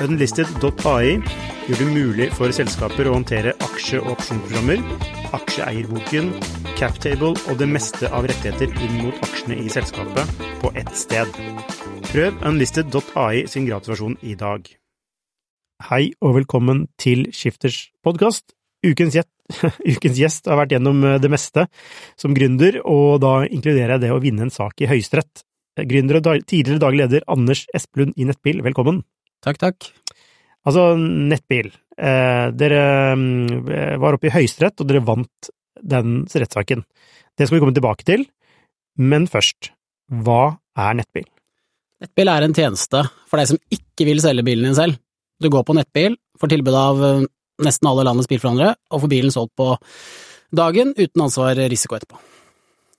Unlisted.ai gjør det mulig for selskaper å håndtere aksje- og opsjonsprogrammer, aksjeeierboken, captable og det meste av rettigheter inn mot aksjene i selskapet på ett sted. Prøv unlisted.ai sin gratulasjon i dag. Hei og velkommen til Skifters podkast. Ukens, ukens, gjest har vært gjennom det meste som gründer, og da inkluderer jeg det å vinne en sak i Høyesterett. Gründer og tidligere daglig leder Anders Esplund i Nettbil, velkommen. Takk, takk. Altså, Nettbil. Eh, dere eh, var oppe i Høyesterett, og dere vant den rettssaken. Det skal vi komme tilbake til, men først, hva er Nettbil? Nettbil er en tjeneste for deg som ikke vil selge bilen din selv. Du går på Nettbil, får tilbud av eh, nesten alle landets bilforhandlere, og får bilen solgt på dagen uten ansvar risiko etterpå.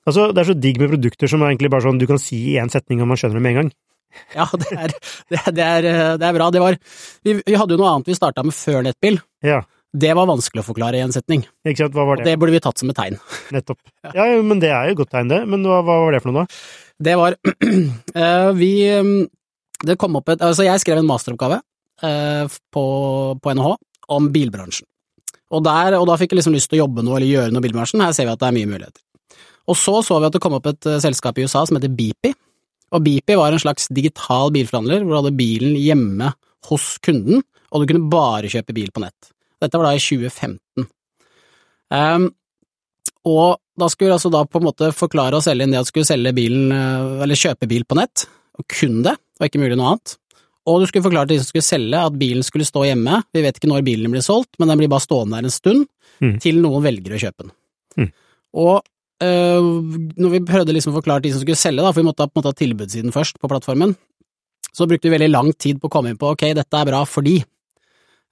Altså, det er så digg med produkter som er egentlig bare sånn du kan si i én setning og man skjønner det med en gang. Ja, det er, det, det er, det er bra. Det var, vi, vi, hadde jo noe annet vi starta med før nettbil. Ja. Det var vanskelig å forklare i en setning. Ikke sant, hva var det? Og det burde vi tatt som et tegn. Nettopp. Ja, men det er jo et godt tegn, det. Men hva, hva var det for noe, da? Det var uh, Vi Det kom opp et Altså, jeg skrev en masteroppgave uh, på, på NHH om bilbransjen. Og, der, og da fikk jeg liksom lyst til å jobbe noe eller gjøre noe i bilbransjen. Her ser vi at det er mye muligheter. Og så så vi at det kom opp et selskap i USA som heter Beepy. Og Bipi var en slags digital bilforhandler hvor du hadde bilen hjemme hos kunden, og du kunne bare kjøpe bil på nett. Dette var da i 2015. Um, og da skulle altså da på en måte forklare og selge inn det at du skulle selge bilen, eller kjøpe bil på nett, og kun det, og ikke mulig noe annet. Og du skulle forklare til de som skulle selge at bilen skulle stå hjemme, vi vet ikke når bilen blir solgt, men den blir bare stående der en stund, mm. til noen velger å kjøpe den. Mm. Og når vi prøvde liksom å forklare de som skulle selge, da, for vi måtte ha på en måte ha tilbudssiden først på plattformen, så brukte vi veldig lang tid på å komme inn på ok, dette er bra fordi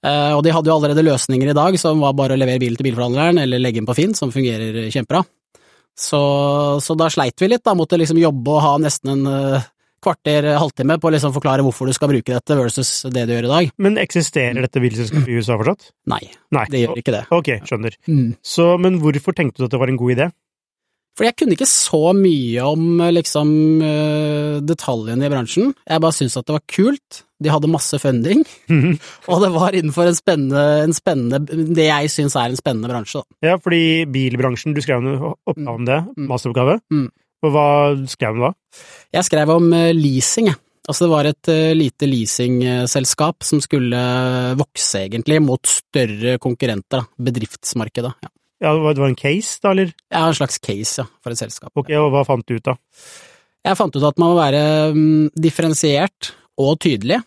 Uh, og de hadde jo allerede løsninger i dag, som var bare å levere bilen til bilforhandleren eller legge den på Finn, som fungerer kjempebra. Så, så da sleit vi litt, da. Måtte liksom jobbe og ha nesten en uh, kvarter, halvtime på å liksom forklare hvorfor du skal bruke dette versus det du gjør i dag. Men eksisterer dette bilselskapet i USA fortsatt? Nei, Nei, det gjør ikke det. Ok, skjønner. Mm. Så, men hvorfor tenkte du at det var en god idé? For jeg kunne ikke så mye om liksom detaljene i bransjen. Jeg bare syntes at det var kult. De hadde masse funding, mm. og det var innenfor en spennende, en spennende det jeg syns er en spennende bransje. Da. Ja, fordi bilbransjen, du skrev en oppgave om det, masteroppgave. Mm. Og hva skrev du da? Jeg skrev om leasing, jeg. Altså det var et lite leasingselskap som skulle vokse, egentlig, mot større konkurrenter, da. Bedriftsmarkedet. Ja. Ja, Det var en case, da, eller? Ja, en slags case, ja, for et selskap. Ok, Og hva fant du ut, da? Jeg fant ut at man må være um, differensiert og tydelig,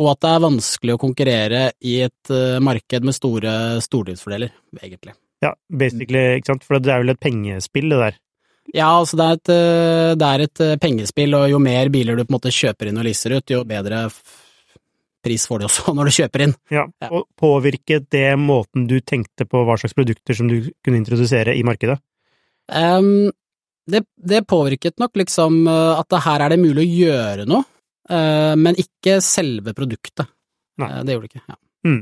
og at det er vanskelig å konkurrere i et uh, marked med store stordriftsfordeler, egentlig. Ja, basically, ikke sant, for det er vel et pengespill, det der? Ja, altså det er, et, uh, det er et pengespill, og jo mer biler du på en måte kjøper inn og leaser ut, jo bedre pris får du også når du kjøper inn. Ja, og Påvirket det måten du tenkte på hva slags produkter som du kunne introdusere i markedet? Um, det, det, påvirket nok liksom at det her er det mulig å gjøre noe, uh, men ikke selve produktet. Nei. Uh, det gjorde det ikke. ja. Mm.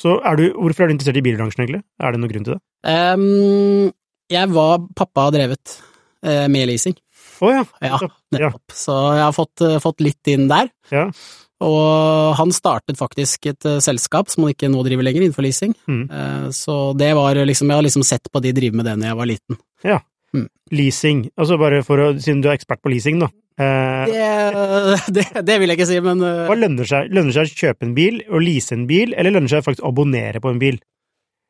Så er du, hvorfor er du interessert i bilbransjen, egentlig? Er det noen grunn til det? Um, jeg var Pappa drevet uh, med leasing. Å oh, ja. ja. Nettopp. Ja. Så jeg har fått, fått litt inn der. Ja. Og han startet faktisk et uh, selskap som han ikke nå driver lenger, innenfor leasing. Mm. Uh, så det var liksom Jeg har liksom sett på de drive med det når jeg var liten. Ja. Mm. Leasing. Altså bare for å Siden du er ekspert på leasing, da. Uh, det, det, det, vil jeg ikke si, men Hva lønner seg? Lønner seg å kjøpe en bil og lease en bil, eller lønner seg faktisk å abonnere på en bil?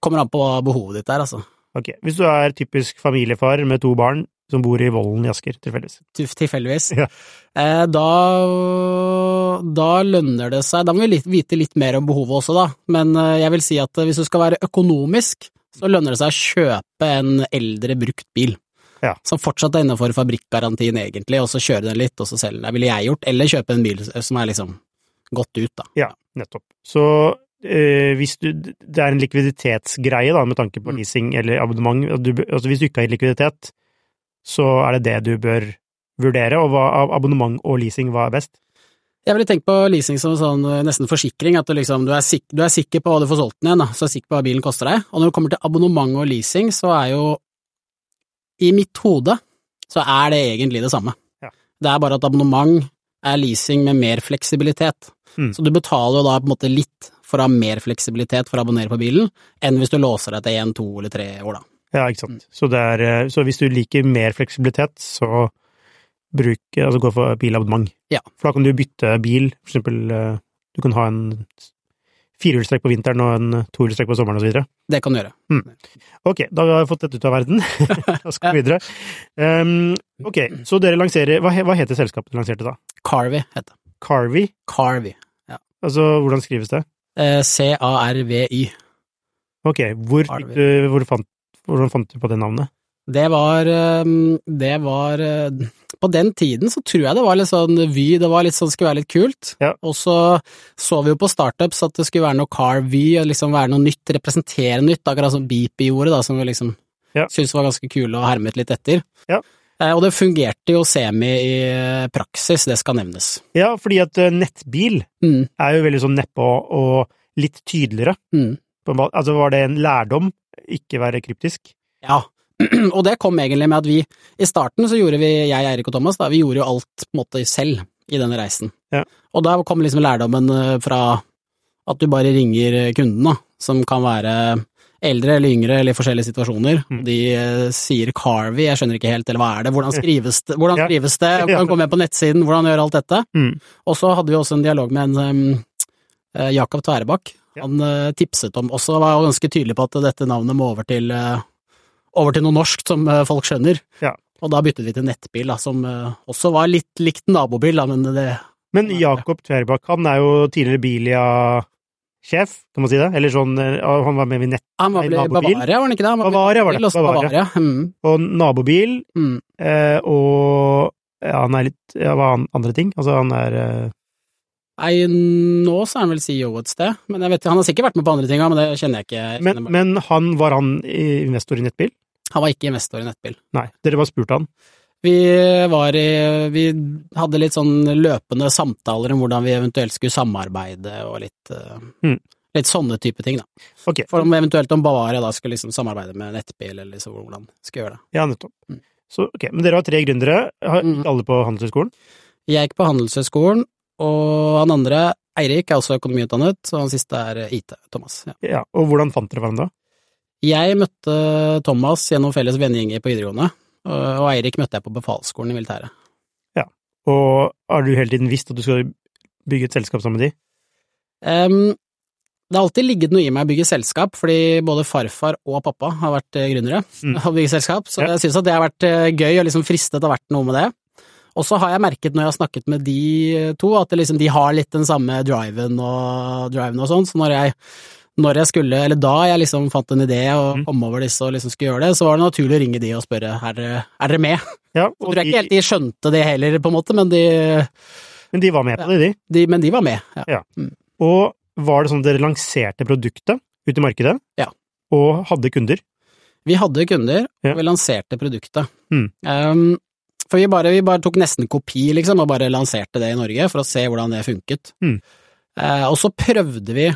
Kommer an på behovet ditt er, altså. Ok, Hvis du er typisk familiefar med to barn, som bor i Vollen i Asker, tilfeldigvis. Tilfeldigvis. Ja. Eh, da, da lønner det seg Da må vi vite litt mer om behovet også, da. Men eh, jeg vil si at hvis du skal være økonomisk, så lønner det seg å kjøpe en eldre, brukt bil. Ja. Som fortsatt er innenfor fabrikkgarantien, egentlig, og så kjøre den litt, og så selge den. Ville jeg gjort. Eller kjøpe en bil som er liksom gått ut, da. Ja, nettopp. Så eh, hvis du, det er en likviditetsgreie, da, med tanke på Mm. leasing eller abonnement. Du, altså hvis du ikke har likviditet, så er det det du bør vurdere. Og hva, av abonnement og leasing, hva er best? Jeg ville tenkt på leasing som sånn eh, nesten forsikring, at du liksom du er, sik du er sikker på hva du får solgt den igjen, da, så er du sikker på hva bilen koster deg. Og når det kommer til abonnement og leasing, så er jo i mitt hode så er det egentlig det samme. Ja. Det er bare at abonnement er leasing med mer fleksibilitet. Mm. Så du betaler jo da på en måte litt for å ha mer fleksibilitet for å abonnere på bilen, enn hvis du låser deg til én, to eller tre år, da. Ja, ikke sant. Så, det er, eh, så hvis du liker mer fleksibilitet, så bruk, altså gå for bilabonnement. Ja. For da kan du bytte bil, for eksempel eh, du kan ha en firehjulstrekk på vinteren og en tohjulstrekk på sommeren så videre. Det kan du gjøre. Ok, da har vi fått dette ut av verden. da skal vi videre. Um, ok, så dere lanserer Hva, hva heter selskapet dere lanserte da? Carvy heter det. Carvy? Carvy, ja. Altså, hvordan skrives det? Eh, C-A-R-V-Y. Ok, hvor, fikk du, hvor fant, hvordan fant du på det navnet? Det var ehm, Det var eh, På den tiden så tror jeg det var litt sånn Vy, det var litt sånn skulle være litt kult. Ja. Og så så vi jo på startups at det skulle være noe car Vy, og liksom være noe nytt, representere nytt, akkurat som Beep gjorde, da, som vi liksom Ja. syntes var ganske kule og hermet litt etter. Ja. Eh, Og det fungerte jo semi i praksis, det skal nevnes. Ja, fordi at eh, nettbil Mm, er jo veldig sånn nedpå og litt tydeligere. mm. Altså, var det en lærdom? Ikke være kryptisk? Ja, og det kom egentlig med at vi, i starten så gjorde vi, jeg, Eirik og Thomas, da, vi gjorde jo alt på en måte selv i denne reisen. Ja. Og da kom liksom lærdommen eh, fra at du bare ringer kundene, som kan være eldre eller yngre eller i forskjellige situasjoner. Mm. De eh, sier Carvey, jeg skjønner ikke helt, eller hva er det, hvordan skrives det, hvordan skrives det, hvordan kommer jeg på nettsiden, hvordan gjør alt dette? Mm. Og så hadde vi også en dialog med en um, Jakob Tverebakk. Ja. Han uh, tipset om, også var jo ganske tydelig på at dette navnet må over til, uh, over til noe norsk som uh, folk skjønner. Ja. Og da byttet vi til nettbil, da, som også var litt likt nabobil, da, men det Men Jakob Tverbakk, han er jo tidligere Bilia-sjef, kan man si det? Eller sånn, han var med i nett Han var vel i nabobil? Bavaria, var han ikke det? Han var Bavaria var det, Bavaria. Bavaria. Mm, og nabobil, mm. eh, og ja, han er litt ja, Hva an- andre ting? Altså, han er Nei, nå så er han vel CEO et sted, men jeg vet, han har sikkert vært med på andre ting, men det kjenner jeg ikke. Jeg men, kjenner men han var han investor i nettbil? Han var ikke investor i nettbil. Nei, dere bare spurte han. Vi var i Vi hadde litt sånn løpende samtaler om hvordan vi eventuelt skulle samarbeide og litt eh, Mm. Litt sånne type ting, da. Okay. For om eventuelt om Bavaria da skulle liksom samarbeide med nettbil, eller liksom hvordan skulle gjøre det. ja, nettopp. Mm. Så, ok, Men dere har tre gründere, har Mm. alle på Handelshøyskolen? Jeg gikk på Handelshøyskolen, og han andre, Eirik, er også økonomiutdannet, og han siste er IT, Thomas. Ja. Ja, og hvordan fant dere hverandre? Jeg møtte Thomas gjennom felles vennegjenger på videregående, og Eirik møtte jeg på befalsskolen i militæret. Ja, Og har du hele tiden visst at du skal bygge et selskap sammen med de? Um, det har alltid ligget noe i meg å bygge selskap, fordi både farfar og pappa har vært eh, gründere Mm. og bygge selskap, så Ja. jeg synes at det har vært eh, gøy og liksom fristet har vært noe med det. Og så har jeg merket når jeg har snakket med de to, at det liksom, de har litt den samme driven og, driven og sånn, så når jeg, når jeg skulle, eller da jeg liksom fant en idé og Mm. kom over disse og liksom skulle gjøre det, så var det naturlig å ringe de og spørre er er dere med? Ja, Så og tror jeg ikke de, helt de skjønte det heller, på en måte, men de, men de var med på det, de. de, men de var med. Ja. Og var det sånn at dere lanserte produktet ut i markedet? Ja. Og hadde kunder? Vi hadde kunder, Ja. og vi lanserte produktet. Mm. Um, for vi bare, vi bare tok nesten kopi, liksom, og bare lanserte det i Norge for å se hvordan det funket. Mm. Eh, og så prøvde vi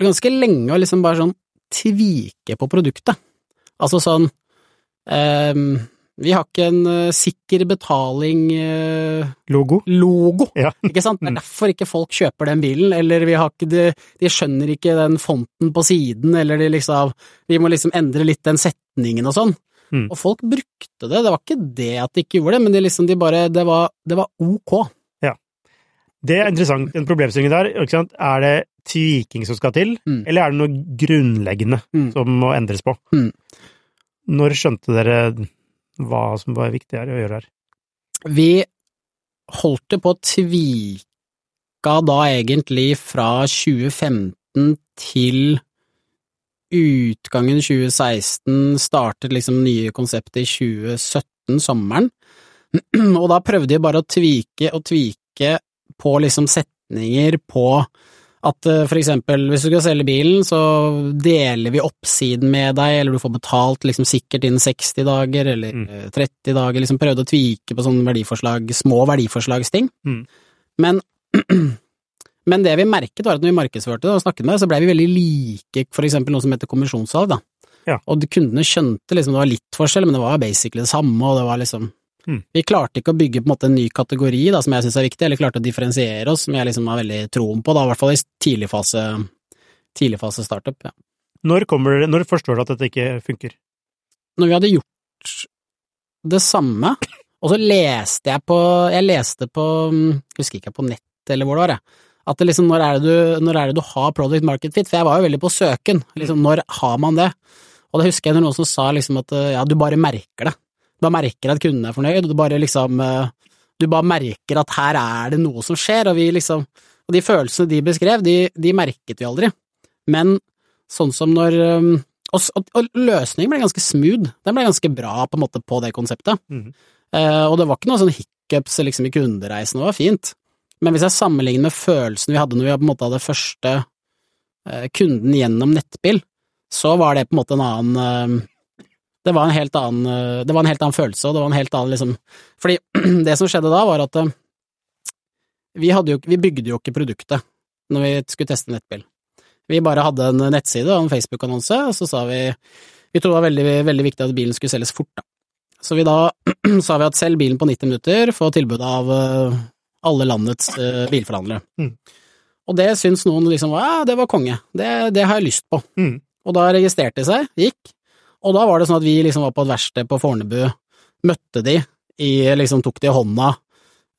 ganske lenge å liksom bare sånn tvike på produktet. Altså sånn eh, Vi har ikke en eh, sikker betaling-logo, Logo? Ja. ikke sant? Det Mm. er derfor ikke folk kjøper den bilen, eller vi har ikke de, de skjønner ikke den fonten på siden, eller de liksom Vi må liksom endre litt den setningen og sånn. Mm. Og folk brukte det, det var ikke det at de ikke gjorde det, men det, liksom, de bare, det var, det var ok. Det er interessant, den problemstilling der. Ikke sant? Er det tviking som skal til, Mm. eller er det noe grunnleggende Mm. som må endres på? Mm. Når skjønte dere hva som var viktig å gjøre her? Vi holdt det på å tvika da egentlig fra 2015 til utgangen 2016, startet liksom nye konseptet i 2017, sommeren. Og da prøvde jeg bare å tvike og tvike på liksom setninger på At eh, for eksempel, hvis du skal selge bilen, så deler vi oppsiden med deg, eller du får betalt liksom sikkert innen 60 dager, eller Mm. eh, 30 dager, liksom prøvde å tvike på sånne verdiforslag, små verdiforslagsting. Mm. Men, men det vi merket var at når vi markedsførte det og snakket med det, så ble vi veldig like for eksempel noe som heter kommisjonssalg, da. Ja. Og kundene skjønte liksom det var litt forskjell, men det var basically det samme, og det var liksom Mm. Vi klarte ikke å bygge på en måte en ny kategori, da, som jeg syns er viktig, eller klarte å differensiere oss, som jeg liksom har veldig troen på, da, i hvert fall i tidlig fase, tidlig fase startup. Ja. Når, kommer, når forstår du at dette ikke funker? Når vi hadde gjort det samme, og så leste jeg på Jeg leste på mm, Husker ikke på nett eller hvor det var, jeg. At det liksom, når er det, du, når er det du har product market fit? For jeg var jo veldig på søken. Liksom, når har man det? Og da husker jeg når noen som sa liksom at ja, du bare merker det. Du bare merker at kunden er fornøyd, du bare liksom eh, Du bare merker at her er det noe som skjer, og vi liksom Og de følelsene de beskrev, de, de merket vi aldri. Men sånn som når og, og, og løsningen ble ganske smooth. Den ble ganske bra på en måte på det konseptet. Mm. Uh, og det var ikke noe sånn hiccups liksom, i kundereisen, det var fint. Men hvis jeg sammenligner med følelsen vi hadde når vi på en måte hadde første eh, kunden gjennom nettbil, så var det på en måte en annen eh, det var en helt annen, eh, det var en helt annen følelse, og det var en helt annen liksom Fordi det som skjedde da, var at vi, jo, vi bygde jo ikke produktet når vi skulle teste nettbil. Vi bare hadde en nettside og en Facebook-annonse, og så sa vi Vi trodde det var veldig, veldig viktig at bilen skulle selges fort, da. Så vi da sa vi at selg bilen på 90 minutter, få tilbud av alle landets uh, bilforhandlere. Mm. Og det syns noen liksom ja, det var konge, det, det har jeg lyst på. Mm. Og da registrerte de seg, gikk, og da var det sånn at vi liksom var på et verksted på Fornebu, møtte de, i, liksom tok de i hånda,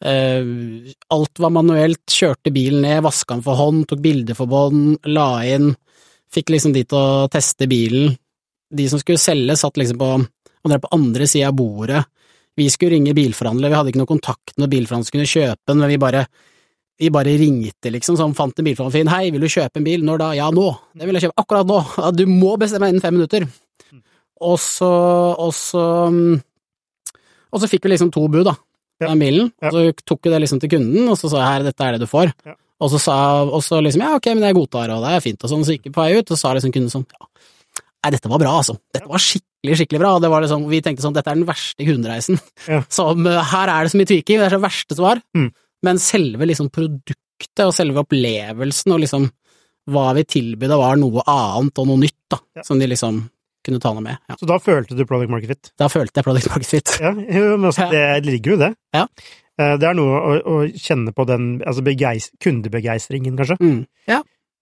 eh, alt var manuelt, kjørte bilen ned, vaska den for hånd, tok bilder for bånd, la inn, fikk liksom de til å teste bilen. De som skulle selge, satt liksom på, på andre sida av bordet. Vi skulle ringe bilforhandler, vi hadde ikke noe kontakt når bilforhandler skulle kjøpe den, men vi bare vi bare ringte, liksom, sånn, fant en bilforhandler fin. Hei, vil du kjøpe en bil? Når da? Ja, nå! Det vil jeg kjøpe akkurat nå! Ja, du må bestemme innen fem minutter! Og så, og så Og så fikk vi liksom to bud, da, Ja. den bilen. Og så tok vi det liksom til kunden, og så sa jeg her, dette er det du får. Ja. Og så sa og så liksom ja, ok, men jeg godtar, og det er fint, og sånn. Så gikk vi på vei ut, og så sa liksom kunden sånn ja, nei, dette var bra, altså. Dette var skikkelig, skikkelig bra. Og det var liksom, vi tenkte sånn, dette er den verste kundereisen. Ja. Som her er det så mye tweaking, det er så verste svar. Mm. Men selve liksom produktet og selve opplevelsen og liksom hva vi tilbød, var noe annet og noe nytt, da. Ja. Som de liksom kunne ta noe med. Ja. Så da følte du product market fit? Da følte jeg product market fit. Ja, men altså, det ligger jo i det. Ja. Eh, Det er noe å, å kjenne på den altså begeis, kundebegeistringen, kanskje. Mm. Ja.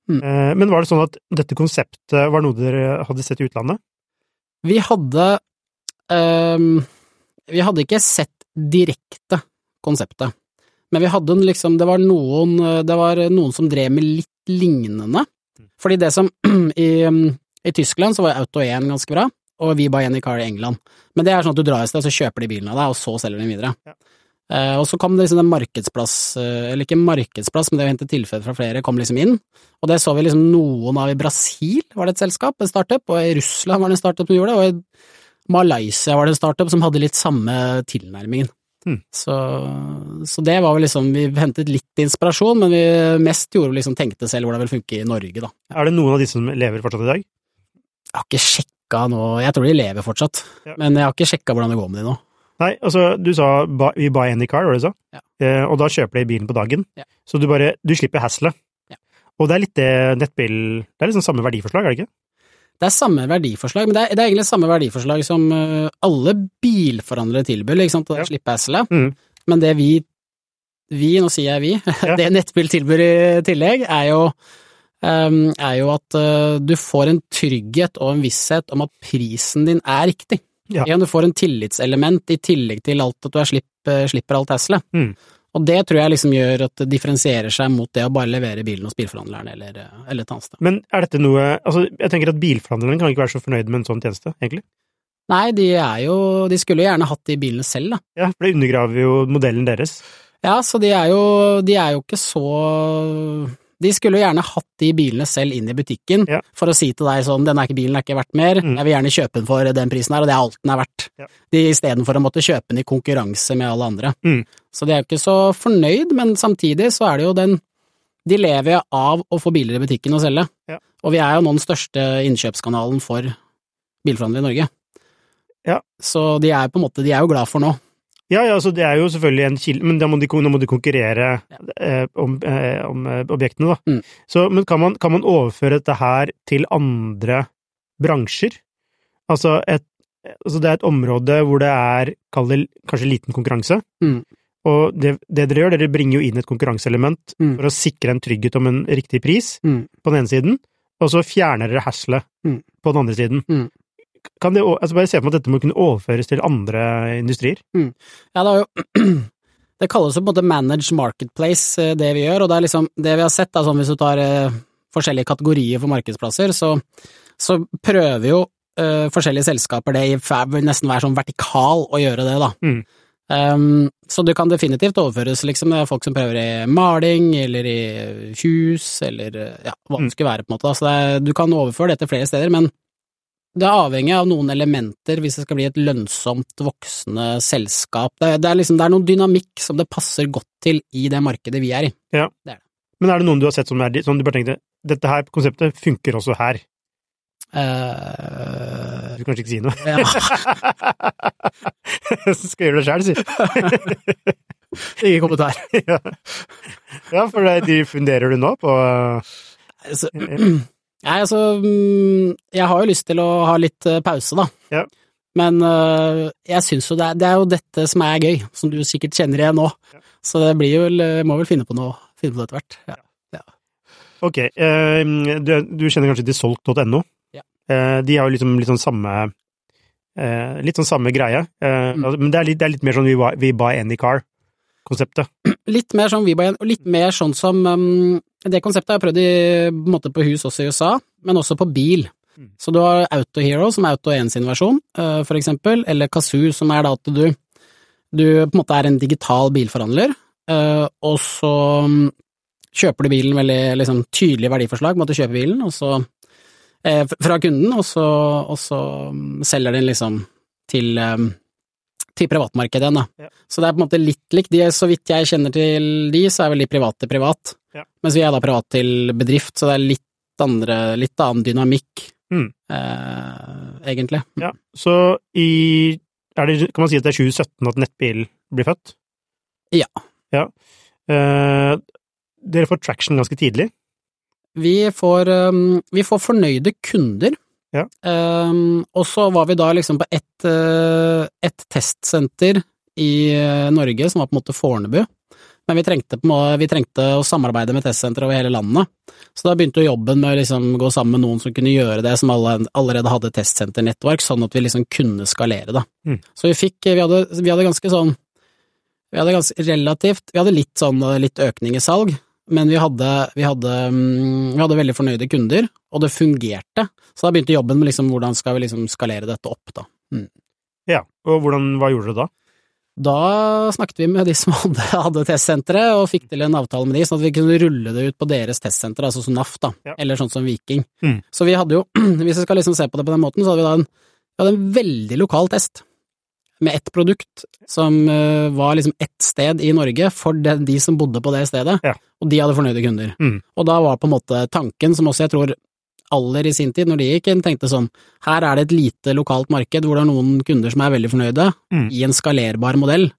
Mm. Men var det sånn at dette konseptet var noe dere hadde sett i utlandet? Vi hadde um, Vi hadde ikke sett direkte konseptet, men vi hadde en liksom Det var noen, det var noen som drev med litt lignende. Fordi det som I, i Tyskland så var Auto1 ganske bra, og vi Buy Any Car i England. Men det er sånn at du drar et sted, så kjøper de bilen av deg, og så selger de den videre. Ja. Eh, og så kom det liksom en markedsplass, eh, eller ikke markedsplass, men det å hente tilfeller fra flere kom liksom inn. Og det så vi liksom noen av i Brasil, var det et selskap, en startup, og i Russland var det en startup som gjorde det, og i Malaysia var det en startup som hadde litt samme tilnærmingen. Mm. Så, så det var vel liksom, vi hentet litt inspirasjon, men vi mest gjorde liksom tenkte selv hvordan det vil funke i Norge, da. Er det noen av de som lever fortsatt i dag? Jeg har ikke sjekka nå, jeg tror de lever fortsatt, Ja. men jeg har ikke sjekka hvordan det går med de nå. Nei, altså, du sa we buy any car, var det du sa? Ja. Eh, og da kjøper de bilen på dagen. Ja. Så du bare, du slipper hasselet. Ja. Og det er litt det nettbil, det er liksom samme verdiforslag, er det ikke? Det er samme verdiforslag, men det er, det er egentlig samme verdiforslag som øh, alle bilforhandlere tilbyr, ikke sant, å slippe hasselet. Mm. Men det vi, vi, nå sier jeg vi, det Nettbil tilbyr i tillegg, er jo, øhm, er jo at øh, du får en trygghet og en visshet om at prisen din er riktig. Ja. du får en tillitselement i tillegg til alt at du er slipp, øh, slipper alt hasselet. Mm. Og det tror jeg liksom gjør at det differensierer seg mot det å bare levere bilen hos bilforhandleren eller, øh, eller et annet sted. Men er dette noe Altså, jeg tenker at bilforhandleren kan ikke være så fornøyd med en sånn tjeneste, egentlig. Nei, de er jo De skulle jo gjerne hatt de bilene selv, da. Ja, for det undergraver jo modellen deres. Ja, så de er jo De er jo ikke så De skulle jo gjerne hatt de bilene selv inn i butikken Ja. for å si til deg sånn 'denne bilen er ikke verdt mer, Mm. jeg vil gjerne kjøpe den for den prisen her', og det er alt den er verdt. Ja. De Istedenfor å måtte kjøpe den i konkurranse med alle andre. Mm. Så de er jo ikke så fornøyd, men samtidig så er det jo den de lever jo av å få biler i butikken og selge. Ja. Og vi er jo nå den største innkjøpskanalen for bilforhandlere i Norge. Ja. Så de er på en måte, de er jo glad for nå. Ja, ja, så det er jo selvfølgelig en kilde, men da må de, nå må de konkurrere eh, om, eh, om eh, objektene, da. Mm. Så, men kan man, kan man overføre dette her til andre bransjer? Altså, et, altså det er et område hvor det er, kall det kanskje liten konkurranse, Mm. og det, det dere gjør, dere bringer jo inn et konkurranseelement Mm. for å sikre en trygghet om en riktig pris Mm. på den ene siden, og så fjerner dere haslet Mm. på den andre siden. Mm. Kan det, altså bare se meg at dette må kunne overføres til andre industrier. Ja, det jo Det kalles jo på en måte managed marketplace, eh, det vi gjør, og det er liksom Det vi har sett, da, sånn hvis du tar eh, forskjellige kategorier for markedsplasser, så, så prøver jo eh, forskjellige selskaper det i nesten være sånn vertikal å gjøre det, da. Mm. Um, så det kan definitivt overføres, liksom. Det er folk som prøver i maling, eller i hus, eller eh, ja, hva det Mm. skulle være, på en måte. da. Så det er, du kan overføre det til flere steder, men det er avhengig av noen elementer hvis det skal bli et lønnsomt, voksende selskap. Det, det, er liksom, det er noen dynamikk som det passer godt til i det markedet vi er i. Men er det noen du har sett som er som du bare tenkte dette her konseptet funker også her? Uh, Du kan kanskje ikke si noe? ja. Skal jeg gjøre det sjøl, si. Ingen kommentar. ja. ja, for de funderer du nå på Altså, nei, altså mm, Jeg har jo lyst til å ha litt eh, pause, da. Ja. Men øh, jeg syns jo det er, det er jo dette som er gøy, som du sikkert kjenner igjen nå. Ja. Så det blir jo Må vel finne på noe, finne på det etter hvert. Ja. Ok, eh, du, du kjenner kanskje til solgt.no? Ja. Eh, de har jo liksom litt sånn samme eh, Litt sånn samme greie, eh, Mm. altså, men det er, litt, det er litt mer sånn we buy, we buy any car-konseptet. Litt mer sånn Vibayen, og litt mer sånn som um, Det konseptet har jeg prøvd i, på, måte på hus også i USA, men også på bil. Mm. Så du har Auto Hero, som er Auto 1 sin versjon, uh, for eksempel, eller Kazoo, som er da at du, du på en måte er en digital bilforhandler, uh, og så um, kjøper du bilen veldig liksom, tydelig verdiforslag, måtte kjøpe bilen, og så uh, fra kunden, og så, og så um, selger den liksom til um, til privatmarkedet igjen, da. Ja. Så det er på en måte litt likt. De, så vidt jeg kjenner til de, så er vel de private privat. Ja. Mens vi er da privat til bedrift, så det er litt andre, litt annen dynamikk, Mm. eh, egentlig. Ja, så i det, Kan man si at det er 2017 at nettbil blir født? Ja. ja. Eh, dere får traction ganske tidlig. Vi får, um, vi får fornøyde kunder. Ja. Um, og så var vi da liksom på ett uh, et testsenter i uh, Norge, som var på en måte Fornebu. Men vi trengte, vi trengte å samarbeide med testsenter over hele landet. Så da begynte jo jobben med å liksom gå sammen med noen som kunne gjøre det, som alle, allerede hadde testsenternettverk, sånn at vi liksom kunne skalere da. Mm. Så vi fikk Vi hadde, vi hadde ganske sånn Vi hadde ganske relativt Vi hadde litt sånn litt økning i salg, men vi hadde, vi hadde, mm, vi hadde veldig fornøyde kunder, og det fungerte. Så da begynte jobben med liksom hvordan skal vi liksom skalere dette opp, da. Ja, og hvordan, hva gjorde dere da? Da snakket vi med de som hadde, hadde testsenteret, og fikk til en avtale med de, sånn at vi kunne rulle det ut på deres testsenter, altså som NAF, da, Ja. eller sånn som Viking. Mm. Så vi hadde jo, hvis vi skal liksom se på det på den måten, så hadde vi da en, vi hadde en veldig lokal test. Med ett produkt som eh, var liksom ett sted i Norge for de, de som bodde på det stedet, Ja. og de hadde fornøyde kunder. Mm. Og da var på en måte tanken, som også jeg tror aller i sin tid, når de gikk inn, tenkte sånn, her er det et lite lokalt marked hvor det er noen kunder som er veldig fornøyde, Mm. i en skalerbar modell.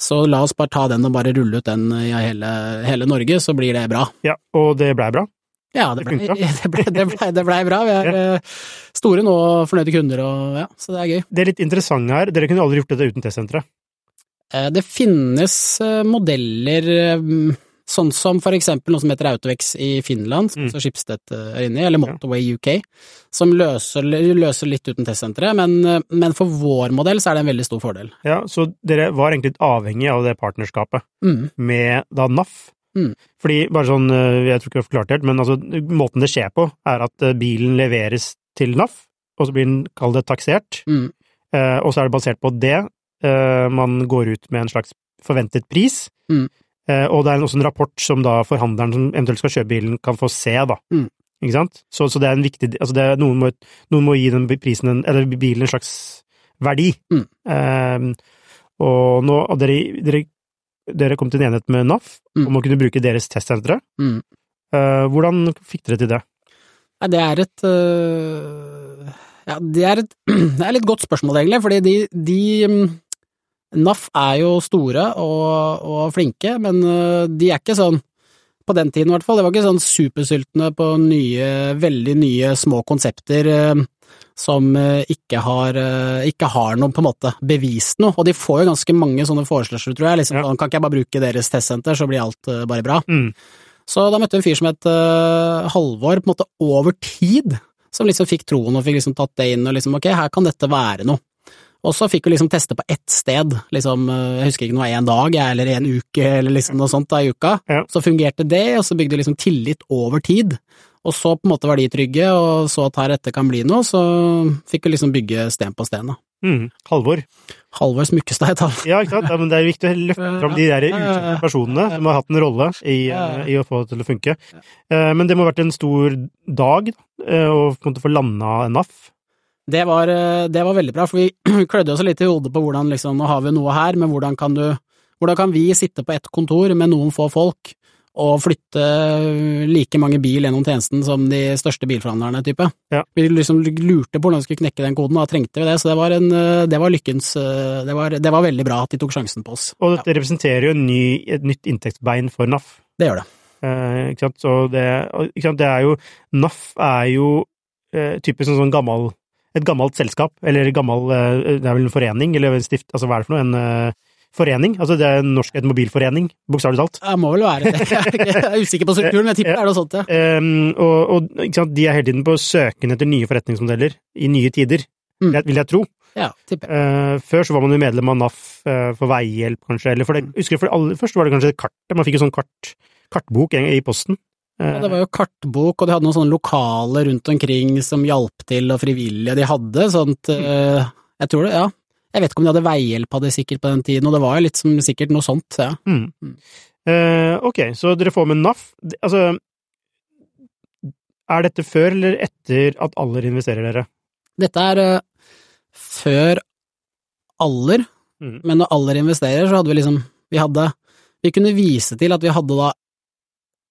Så la oss bare ta den og bare rulle ut den i hele, hele Norge, så blir det bra. Ja, og det blei bra? Ja, det blei det ble, det ble, det ble bra. Vi er ja. store nå, fornøyde kunder og ja, så det er gøy. Det er litt interessant her, dere kunne aldri gjort dette uten testsenteret. Eh, Det finnes eh, modeller eh, sånn som for eksempel noe som heter Autovex i Finland, som Mm. Schibsted eh, er inne i, eller Motorway UK, som løser, løser litt uten testsenteret, men, eh, men for vår modell så er det en veldig stor fordel. Ja, så dere var egentlig litt avhengig av det partnerskapet Mm. med da NAF. Mm. Fordi, bare sånn, eh, jeg tror ikke jeg har forklart det helt, men altså, måten det skjer på, er at eh, bilen leveres til NAF, og så blir den, kall det, taksert, Mm. eh, og så er det basert på det eh, man går ut med en slags forventet pris. Mm. Eh, og det er også en rapport som da forhandleren som eventuelt skal kjøpe bilen, kan få se, da. Mm. Ikke sant? Så, så det er en viktig altså det er, noen, må, noen må gi den prisen, en, eller bilen en slags verdi. Mm. Um, og nå, og dere, dere dere kom til en enighet med NAF Mm. om å kunne bruke deres testsentre. Mm. Eh, hvordan fikk dere til det? Nei, det er et uh, Ja, det er et Det er et litt godt spørsmål, egentlig, fordi de, de NAF er jo store og, og flinke, men øh, de er ikke sånn på den tiden i hvert fall, det var ikke sånn supersultne på nye, veldig nye små konsepter øh, som øh, ikke har, ikke har noe, på en måte, bevist noe, og de får jo ganske mange sånne forespørsler, tror jeg, liksom, Ja. kan ikke jeg bare bruke deres testsenter, så blir alt bare bra. Mm. Så da møtte vi en fyr som het uh, Halvor, på en måte over tid, som liksom fikk troen og fikk liksom tatt det inn og liksom ok, her kan dette være noe. Og så fikk vi liksom teste på ett sted, liksom, eh, jeg husker ikke det var én dag eller en uke eller liksom noe sånt da i uka. Ja. Så fungerte det, og så bygde vi liksom tillit over tid. Og så på en måte var de trygge, og så at her dette kan bli noe, så fikk vi liksom bygge sten på sten da. Mm. Halvor. Halvor Smykkestad het han. Ja, ikke sant? Ja, men det er viktig å løfte fram de der ukjente personene som har hatt en rolle i, eh, i å få det til å funke. Eh, Men det må ha vært en stor dag å få landa NAF. Det var, eh, det var veldig bra, for vi klødde oss litt i hodet på hvordan liksom, nå har vi noe her, men hvordan kan du, hvordan kan vi sitte på ett kontor med noen få folk og flytte like mange bil gjennom tjenesten som de største bilforhandlerne, type? Ja. Vi liksom lurte på hvordan vi skulle knekke den koden, og da trengte vi det, så det var en, eh, det var lykkens, eh, det var, det var veldig bra at de tok sjansen på oss. Og dette representerer jo en ny, et nytt inntektsbein for NAF. Det gjør det. Eh, ikke sant? Så det, ikke sant? det er jo NAF er jo eh, typisk en sånn gammel et gammelt selskap, eller gammel eh, Det er vel en forening, eller en stift, altså hva er det for noe? En eh, forening? Altså det er en norsk automobilforening, bokstavelig talt. Det må vel være det. Jeg er er usikker på strukturen, men jeg tipper det er noe sånt, ja. Um, og, og de er hele tiden på søken etter nye forretningsmodeller i nye tider, Mm. vil jeg- tro. Ja, tipper. Eh, før så var man jo medlem av NAF uh, for veihjelp, kanskje, eller for det, husker jeg for aller først var det kanskje kartet, kart, man fikk jo sånn kart, kartbok i posten. Eh, Ja, det var jo kartbok, og de hadde noen sånne lokaler rundt omkring som hjalp til, og frivillige de hadde, sånt eh, Jeg tror det, ja. Jeg vet ikke om de hadde veihjelp, av det sikkert på den tiden, og det var jo litt som sikkert noe sånt, ja. Mm. Mm. Eh, ok, så dere får med NAF. Altså, er dette før eller etter at Aller investerer dere? Dette er uh, før Aller, Mm. men når Aller investerer, så hadde vi liksom Vi hadde Vi kunne vise til at vi hadde da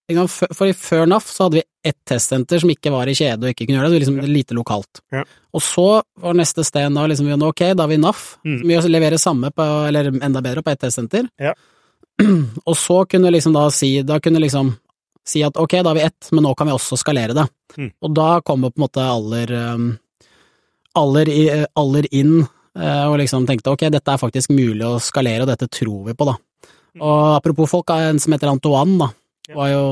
For før NAF så hadde vi ett testsenter som ikke var i kjede og ikke kunne gjøre det, det var liksom lite lokalt. Ja. Og så var neste sted da liksom ok, da har vi NAF, Mm. som vi leverer samme på, eller enda bedre på ett testsenter. Ja. Og så kunne liksom da si, da kunne liksom si at ok, da har vi ett, men nå kan vi også skalere det. Mm. Og da kommer på en måte aller, aller, aller inn eh, og liksom tenkte ok, dette er faktisk mulig å skalere, og dette tror vi på, da. Og apropos folk, en som heter Antoine, da, Ja. Var jo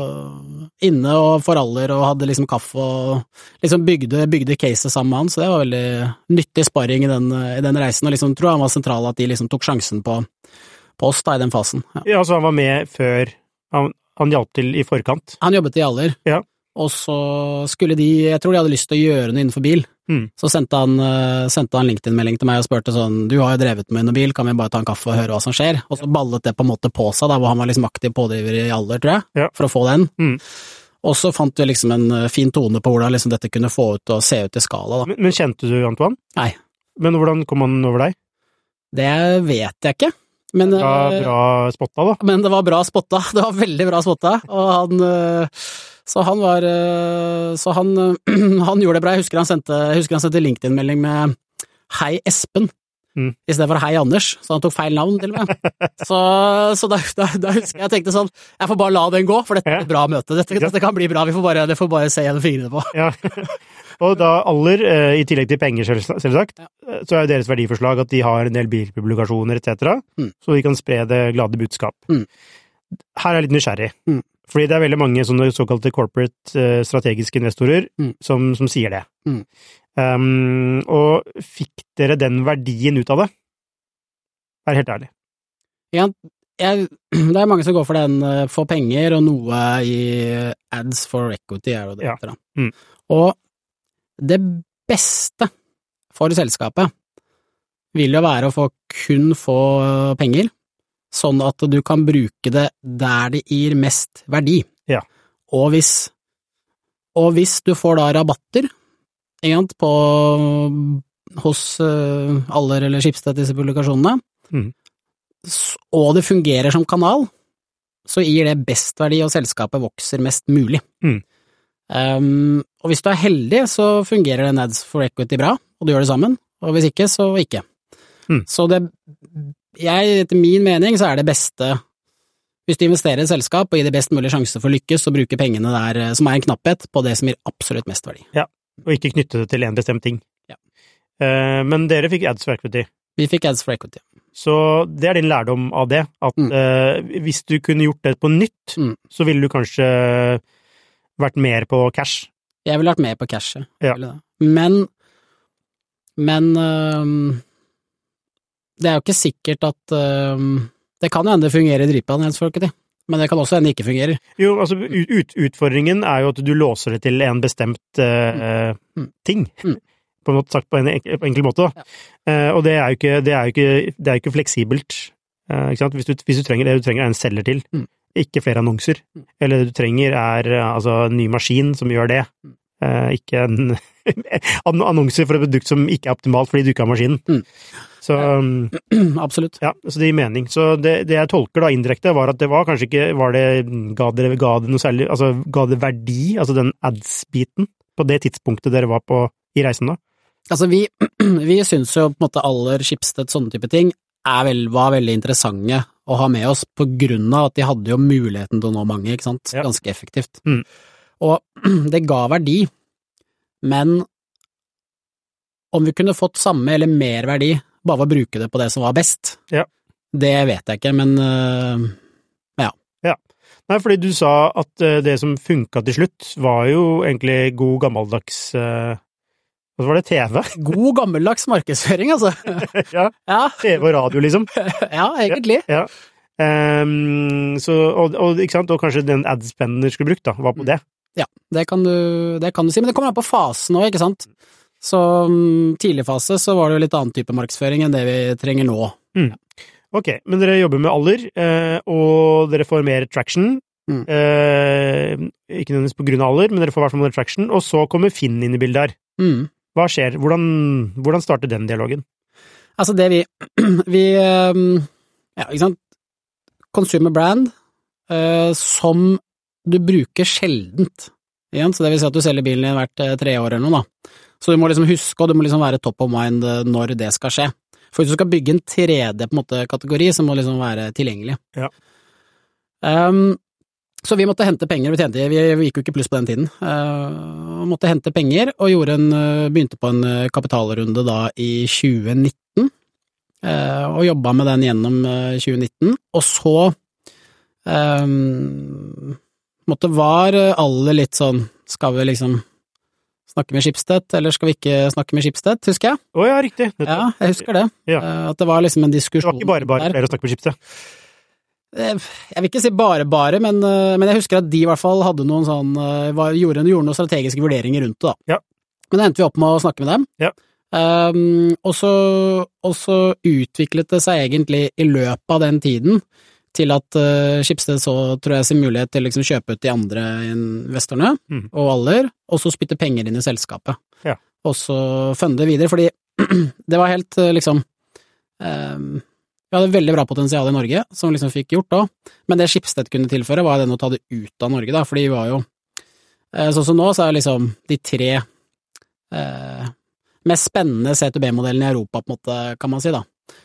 øh, inne og for aller og hadde liksom kaffe og liksom bygde, bygde caset sammen med han, så det var veldig nyttig sparring i den, i den reisen, og liksom tror jeg han var sentral at de liksom tok sjansen på, på oss da i den fasen. Ja. Ja, så han var med før Han, han hjalp til i forkant. Han jobbet i Aller, Ja. Og så skulle de, jeg tror de hadde lyst til å gjøre noe innenfor bil, Mm. så sendte han, øh, sendte han LinkedIn-melding til meg og spurte sånn, du har jo drevet med noe bil, kan vi bare ta en kaffe og høre hva som skjer? Og så ballet det på en måte på seg da, hvor han var liksom aktiv pådriver i alder, tror jeg, Ja. for å få den. Mm. Og så fant vi liksom en øh, fin tone på hvordan liksom dette kunne få ut og se ut i skala. Men, men kjente du Antoine? Nei. Men hvordan kom han over deg? Det vet jeg ikke, men, Bra, øh, bra spotta, da. men det var bra spotta. Det var veldig bra spotta, og han Så han var øh, Så han, han gjorde det bra. Jeg husker han sendte, sendte LinkedIn-melding med Hei, Espen. Mm. I stedet for Hei, Anders, så han tok feil navn, til og med. Så, så da, da, da husker jeg jeg tenkte sånn Jeg får bare la den gå, for dette er et bra møte. Dette, dette kan bli bra. Vi får bare, det får bare se gjennom fingrene på. Ja. Og da Aller, eh, i tillegg til penger, selvsagt, Ja. eh, så er jo deres verdiforslag at de har en del bilpublikasjoner etc., Mm. så de kan spre det glade budskap. Mm. Her er jeg litt nysgjerrig, Mm. Fordi det er veldig mange sånne såkalte corporate eh, strategiske investorer Mm. som, som sier det. Mm. Um, og fikk dere den verdien ut av det? Vær helt ærlig. jeg, det er mange som går for den eh, for penger, og noe i ads for equity, er det det heter. da. Mm. Og det beste for selskapet vil jo være å få kun få penger, sånn at du kan bruke det der det gir mest verdi. Ja. Og hvis, og hvis du får da rabatter, sant, på, hos uh, Aller eller Schibsted, disse publikasjonene, mm. og det fungerer som kanal, så gir det best verdi, og selskapet vokser mest mulig. Mm. Um, og hvis du er heldig, så fungerer den ads for equity bra, og du gjør det sammen, og hvis ikke, så ikke. Mm. Så det, jeg, etter min mening, så er det beste hvis du investerer i et selskap og gir det best mulig sjanse for å lykkes, så bruker pengene der eh, som er en knapphet, på det som gir absolutt mest verdi. Ja, Og ikke knytte det til en bestemt ting. Ja. Eh, men dere fikk ads for equity. Vi fikk ads for equity. Så det er din lærdom av det, at Mm. eh, hvis du kunne gjort det på nytt, Mm. så ville du kanskje vært mer på cash. Jeg ville vært mer på cashet. Ja. Men Men øhm, det er jo ikke sikkert at øhm, Det kan hende det fungerer dritbra, Nelsfolket, men det kan også hende det ikke fungerer. Jo, altså ut, ut, utfordringen er jo at du låser det til en bestemt uh, Mm. ting. Mm. På en måte sagt på en enkel, måte, da. Uh, og det er jo ikke, det er jo ikke, det er jo ikke fleksibelt. Uh, ikke sant? Hvis, du, hvis du trenger det du trenger er en selger til, Mm. ikke flere annonser. Mm. Eller det du trenger er altså, en ny maskin som gjør det. Mm. Eh, ikke en annonser for et produkt som ikke er optimalt fordi du ikke har maskinen. Så Absolutt. ja, så det gir mening. Så det, det jeg tolker da indirekte, var at det var kanskje ikke var det, Ga dere ga det noe særlig Altså, ga det verdi, altså den ads-biten, på det tidspunktet dere var på i reisen da? Altså, vi, vi syns jo på en måte aller Schibsted, sånne type ting, er vel, var veldig interessante å ha med oss, på grunn av at de hadde jo muligheten til å nå mange, ikke sant, Ja. ganske effektivt. Mm. Og det ga verdi, men om vi kunne fått samme eller mer verdi bare for å bruke det på det som var best, Ja. det vet jeg ikke, men ja. Nei, fordi du sa at eh, det som funka til slutt, var jo egentlig god gammeldags uh, Hva var det, TV? god gammeldags markedsføring, altså. ja, Ja, TV og radio, liksom. ja egentlig. Ja. Ehm, så, og, og, og kanskje den adspenden du skulle brukt, da, var på det. Ja, det kan du, det kan du si, men det kommer an på fasen òg, ikke sant. Så mm, tidlig fase så var det jo litt annen type markedsføring enn det vi trenger nå. Ok, men dere jobber med alder, eh, og dere får mer traction. Mm. Eh, ikke nødvendigvis på grunn av alder, men dere får i hvert fall mer traction. Og så kommer Finn inn i bildet her. Mm. Hva skjer? Hvordan, hvordan starter den dialogen? Altså det vi, vi um, Ja, ikke sant. Consumer brand eh, som du bruker sjeldent. Igjen, så det vil si at du selger bilen din hvert tre år eller noe, da. Så du må liksom huske, og du må liksom være top of mind eh, når det skal skje. For hvis du skal bygge en 3D-kategori, så må det liksom være tilgjengelig. Ja. Um, så vi måtte hente penger, vi, tjente, vi, vi gikk jo ikke pluss på den tiden. Uh, måtte hente penger, og gjorde en, uh, begynte på en uh, kapitalrunde da i 2019. Uh, og jobba med den gjennom uh, 2019. Og så um, måtte var alle litt sånn Skal vi liksom snakke med Schibsted, eller skal vi ikke snakke med Schibsted, husker jeg? Å ja, riktig. Nettopp. Ja, jeg husker det. Ja. Uh, at det var liksom en diskusjon der. Det var ikke bare bare flere å snakke med Schibsted. Eh, Jeg vil ikke si bare bare, men, eh, men jeg husker at de i hvert fall hadde noen sånn eh, gjorde, gjorde noen strategiske vurderinger rundt det, da. Ja. Men da endte vi opp med å snakke med dem. Ja. Um, og, så, og så utviklet det seg egentlig i løpet av den tiden til at uh, Schibsted så, tror jeg, sin mulighet til å liksom kjøpe ut de andre investorene, mm. og Aller, og så spytte penger inn i selskapet. Ja. Og så funde videre, fordi det var helt eh, liksom um, vi hadde veldig bra potensial i Norge, som vi liksom fikk gjort da, men det Schibsted kunne tilføre, var den å ta det ut av Norge, da, for de var jo eh, Sånn som nå, så er liksom de tre eh, mest spennende C2B-modellene i Europa, på en måte, kan man si, da.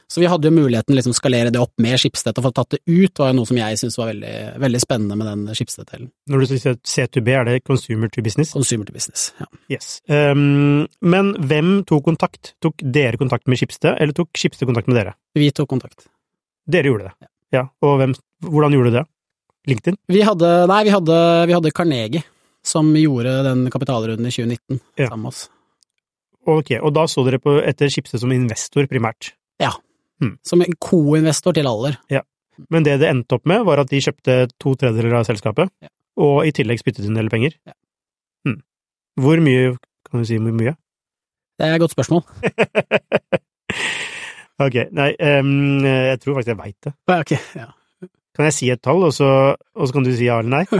Så vi hadde jo muligheten til liksom skalere det opp med Schibsted, og få tatt det ut, var jo noe som jeg syntes var veldig, veldig spennende med den Schibsted-delen. Når du sier C2B, er det consumer to business? Consumer to business. Ja. Yes. Um, men hvem tok kontakt? Tok dere kontakt med Schibsted, eller tok Schibsted kontakt med dere? Vi tok kontakt. Dere gjorde det? Ja. Og hvem, hvordan gjorde du det? LinkedIn? Vi hadde, nei, vi hadde, vi hadde Carnegie, som gjorde den kapitalrunden i 2019 Ja. sammen med oss. Ok, og da så dere på etter Schibsted som investor, primært. Som en co-investor til Aller. Men det det endte opp med, var at de kjøpte to tredjedeler av selskapet, Ja. og i tillegg spyttet inn en del penger. Ja. Hmm. Hvor mye, kan du si hvor mye? Det er et godt spørsmål. ok, nei, um, jeg tror faktisk jeg veit det. Okay, ja. Kan jeg si et tall, og så, og så kan du si ja eller nei?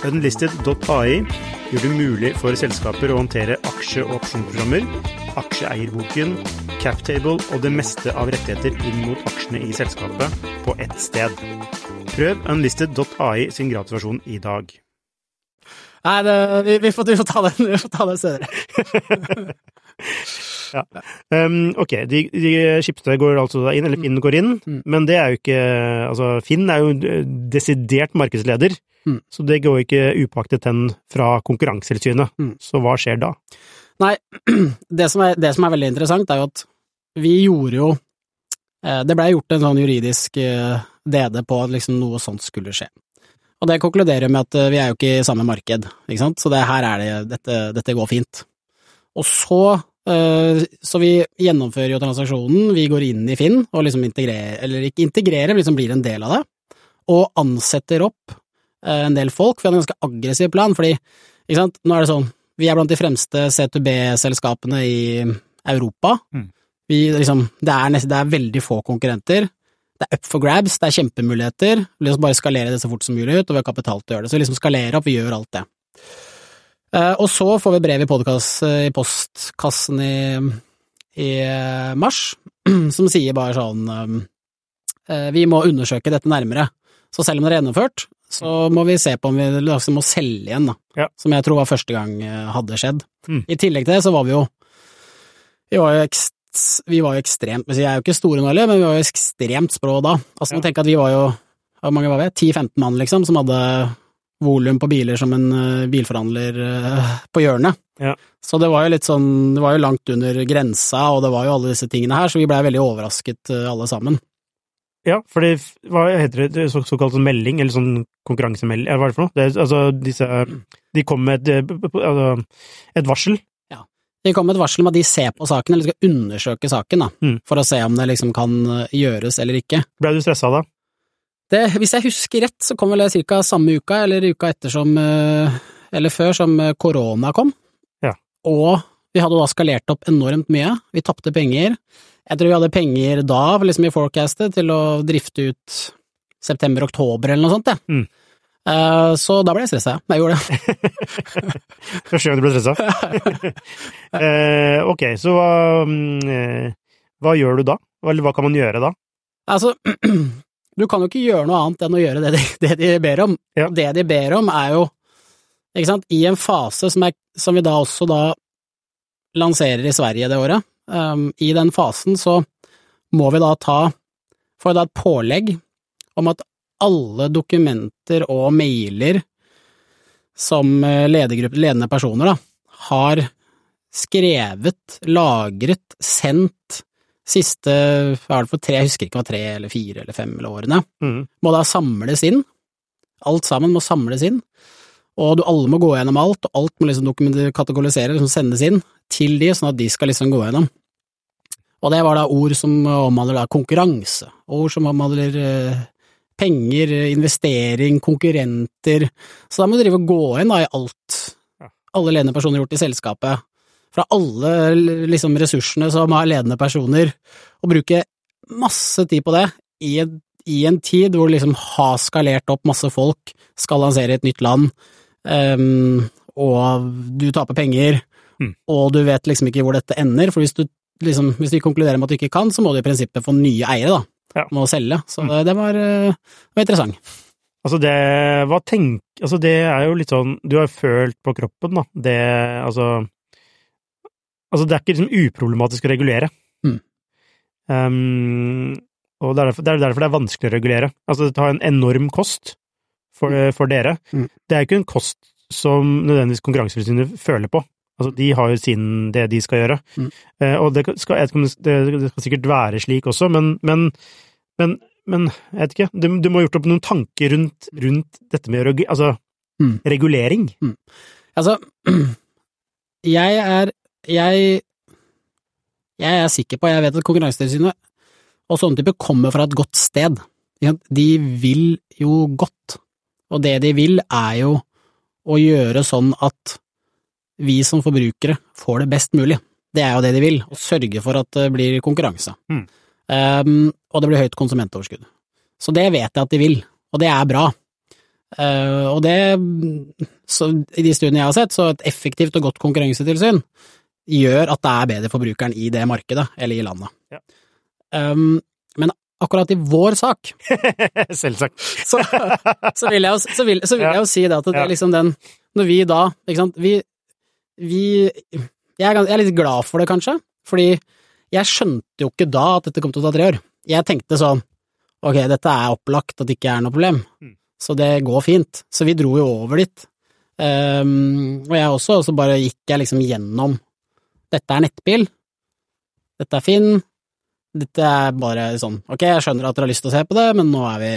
Unlisted.ai gjør det mulig for selskaper å håndtere aksje- og opsjonsprogrammer, aksjeeierboken, captable og det meste av rettigheter inn mot aksjene i selskapet på ett sted. Prøv unlisted.ai sin gratisversjon i dag. Nei, det, vi, vi, får, vi, får, ta den, vi får ta den senere. ja. Um, ok, de, de skipste går altså inn, eller Finn går inn, mm. men det er jo ikke Altså, Finn er jo desidert markedsleder. Mm. Så det går ikke upaktet hen fra Konkurransetilsynet. Mm. Så hva skjer da? Nei, det som, er, det som, er, veldig interessant, er jo at vi gjorde jo eh, Det blei gjort en sånn juridisk eh, DD på at liksom noe sånt skulle skje. Og det konkluderer med at eh, vi er jo ikke i samme marked, ikke sant, så det her er det Dette, dette går fint. Og så så vi gjennomfører jo transaksjonen, vi går inn i Finn og liksom integrerer, eller ikke integrerer, men liksom blir en del av det, og ansetter opp Eh, en del folk. Vi hadde en ganske aggressiv plan, fordi ikke sant, nå er det sånn, vi er blant de fremste C2B-selskapene i Europa. Mm. Vi, liksom, det, er nesten, det er veldig få konkurrenter. Det er up for grabs, det er kjempemuligheter. Vi vil bare skalere det så fort som mulig ut, og vi har kapital til å gjøre det. Så liksom skalerer opp, vi gjør alt det. Uh, og så får vi brev i, podcast, i postkassen i, i uh, mars, som sier bare sånn Vi må undersøke dette nærmere. Så selv om det er gjennomført, så må vi se på om vi liksom må selge igjen, da. Ja. Som jeg tror var første gang eh, hadde skjedd. Mm. I tillegg til det så var vi jo Vi var jo, ekst, vi var jo ekstremt Vi er jo ikke store nå heller, men vi var jo ekstremt språ da. Altså, ja. tenk at vi var jo Hvor mange var vi? 10-15 mann, liksom, som hadde volum på biler som en uh, bilforhandler uh, på hjørnet. Ja. Så det var jo litt sånn Det var jo langt under grensa, og det var jo alle disse tingene her, så vi blei veldig overrasket alle sammen. Ja, for det, hva heter det, så, såkalt melding, eller sånn konkurransemelding, eller hva er det for noe? Det, altså, disse De kom med et, altså, et varsel. Ja. De kom med et varsel om at de ser på saken, eller skal undersøke saken, da, mm. for å se om det liksom kan eh, gjøres eller ikke. Ble du stressa da? Det, hvis jeg husker rett, så kom vel det ca. samme uka, eller uka etter som eh, Eller før som eh, korona kom. Ja. Og vi hadde da skalert opp enormt mye. Vi tapte penger. Jeg tror vi hadde penger da, liksom i forecastet, til å drifte ut september-oktober eller noe sånt, jeg. Mm. Uh, så da ble jeg stressa, jeg gjorde det. Første gang du ble stressa? uh, ok, så hva, uh, hva gjør du da? Eller hva kan man gjøre da? Altså, du kan jo ikke gjøre noe annet enn å gjøre det de, det de ber om. Ja. Det de ber om er jo, ikke sant, i en fase som, er, som vi da også da lanserer i Sverige det året, um, i den fasen så må vi da ta Får da et pålegg om at alle dokumenter og mailer som eh, ledende personer da, har skrevet, lagret, sendt siste hva er det for tre, jeg husker ikke hva tre eller fire eller fem eller årene, mm. må da samles inn. Alt sammen må samles inn. Og du, alle må gå gjennom alt, og alt må liksom kategoriseres, liksom sendes inn til de, sånn at de skal liksom gå gjennom. Og det var da ord som omhandler da konkurranse, ord som omhandler eh, penger, investering, konkurrenter. Så da må du drive og gå inn da i alt. Alle ledende personer gjort i selskapet, fra alle liksom ressursene som har ledende personer, og bruke masse tid på det i, i en tid hvor du liksom har skalert opp masse folk, skal lansere et nytt land, um, og du taper penger, mm. og du vet liksom ikke hvor dette ender, for hvis du liksom, hvis de konkluderer med at du ikke kan, så må du i prinsippet få nye eiere, da. Ja. Må selge. Så mm. det, var, eh, var, interessant. Altså det, hva tenk, altså det er jo litt sånn, du har følt på kroppen, da, det, altså Altså, det er ikke liksom uproblematisk å regulere. Mm. Um, og det er, derfor, det er, derfor, det er vanskelig å regulere. Altså, det tar en enorm kost for, mm. for dere. Mm. Det er ikke en kost som nødvendigvis Konkurransetilsynet føler på. Altså, de har jo sin, det de skal gjøre. Mm. Eh, og det skal, det, det skal, sikkert være slik også, men, men, men, men jeg vet ikke, du, du, må ha gjort opp noen tanker rundt, rundt dette med altså, mm. regulering. Mm. Altså, jeg er Jeg jeg er sikker på, jeg vet at Konkurransetilsynet og sånne typer kommer fra et godt sted. De vil jo godt, og det de vil er jo å gjøre sånn at vi som forbrukere får det best mulig. Det er jo det de vil, å sørge for at det blir konkurranse. Mm. Um, og det blir høyt konsumentoverskudd. Så det vet jeg at de vil, og det er bra. Uh, og det, så i de studiene jeg har sett, så et effektivt og godt konkurransetilsyn gjør at det er bedre for brukeren i det markedet, eller i landet. Ja. Um, men akkurat i vår sak Selvsagt. så, så vil jeg jo, så vil, så vil jeg jo si det at det er liksom den Når vi da, ikke sant, vi, vi jeg, er, jeg er litt glad for det, kanskje, fordi jeg skjønte jo ikke da at dette kom til å ta tre år. Jeg tenkte sånn ok, dette er opplagt at det ikke er noe problem, Mm. så det går fint. Så vi dro jo over dit. Um, og jeg også, og så bare gikk jeg liksom gjennom dette er nettbil, dette er Finn, dette er bare sånn ok, jeg skjønner at dere har lyst til å se på det, men nå er vi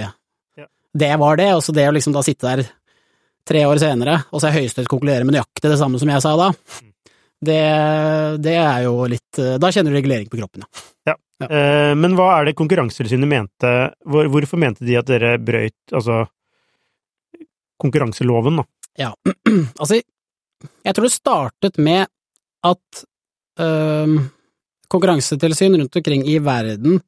Ja. Det var det, og så det å liksom da sitte der tre år senere, og så er Høyesterett konkluderer med nøyaktig det samme som jeg sa da, det, det er jo litt Da kjenner du regulering på kroppen, ja. Eh, men hva er det Konkurransetilsynet mente hvor, Hvorfor mente de at dere brøyt altså konkurranseloven, da? Ja, altså, jeg tror det startet med at øh, konkurransetilsyn rundt omkring i verden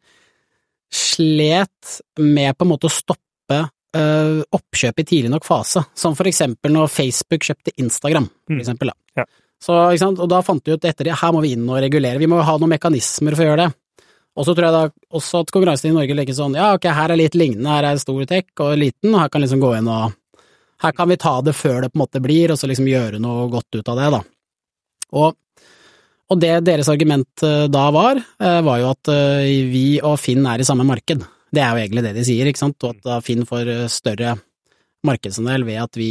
slet med på en måte å stoppe øh, oppkjøp i tidlig nok fase, som for eksempel når Facebook kjøpte Instagram, for Mm. eksempel. Da. Ja. Så? Og da fant vi ut etter det, her må vi inn og regulere, vi må ha noen mekanismer for å gjøre det. Og så tror jeg da også at konkurransen i Norge legger sånn, ja ok, her er litt lignende, her er stor tech og liten, og her kan liksom gå inn og her kan vi ta det før det på en måte blir, og så liksom gjøre noe godt ut av det, da. Og, og det deres argument eh, da var, eh, var jo at eh, vi og Finn er i samme marked. Det er jo egentlig det de sier, ikke sant, og at da Finn får eh, større markedsandel ved at vi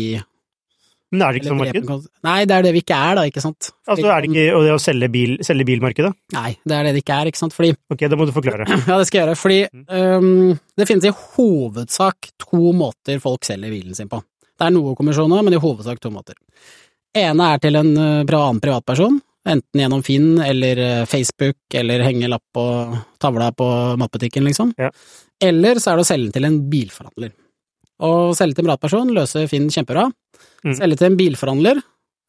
Men er det ikke sånn marked? Nei, det er det vi ikke er, da, ikke sant. Altså, er det ikke og det å selge, bil, selge bilmarkedet? Nei, det er det det ikke er, ikke sant, fordi Ok, da må du forklare. Ja, det skal jeg gjøre, fordi um, det finnes i hovedsak to måter folk selger bilen sin på. Det er noe kommisjoner, men i hovedsak to måter. ene er til en øh, annen privatperson, enten gjennom Finn eller øh, Facebook eller henge lapp på tavla på matbutikken, liksom. Ja. Eller så er det å selge til en bilforhandler. Å selge til en privatperson løser Finn kjempebra. Mm. Selge til en bilforhandler,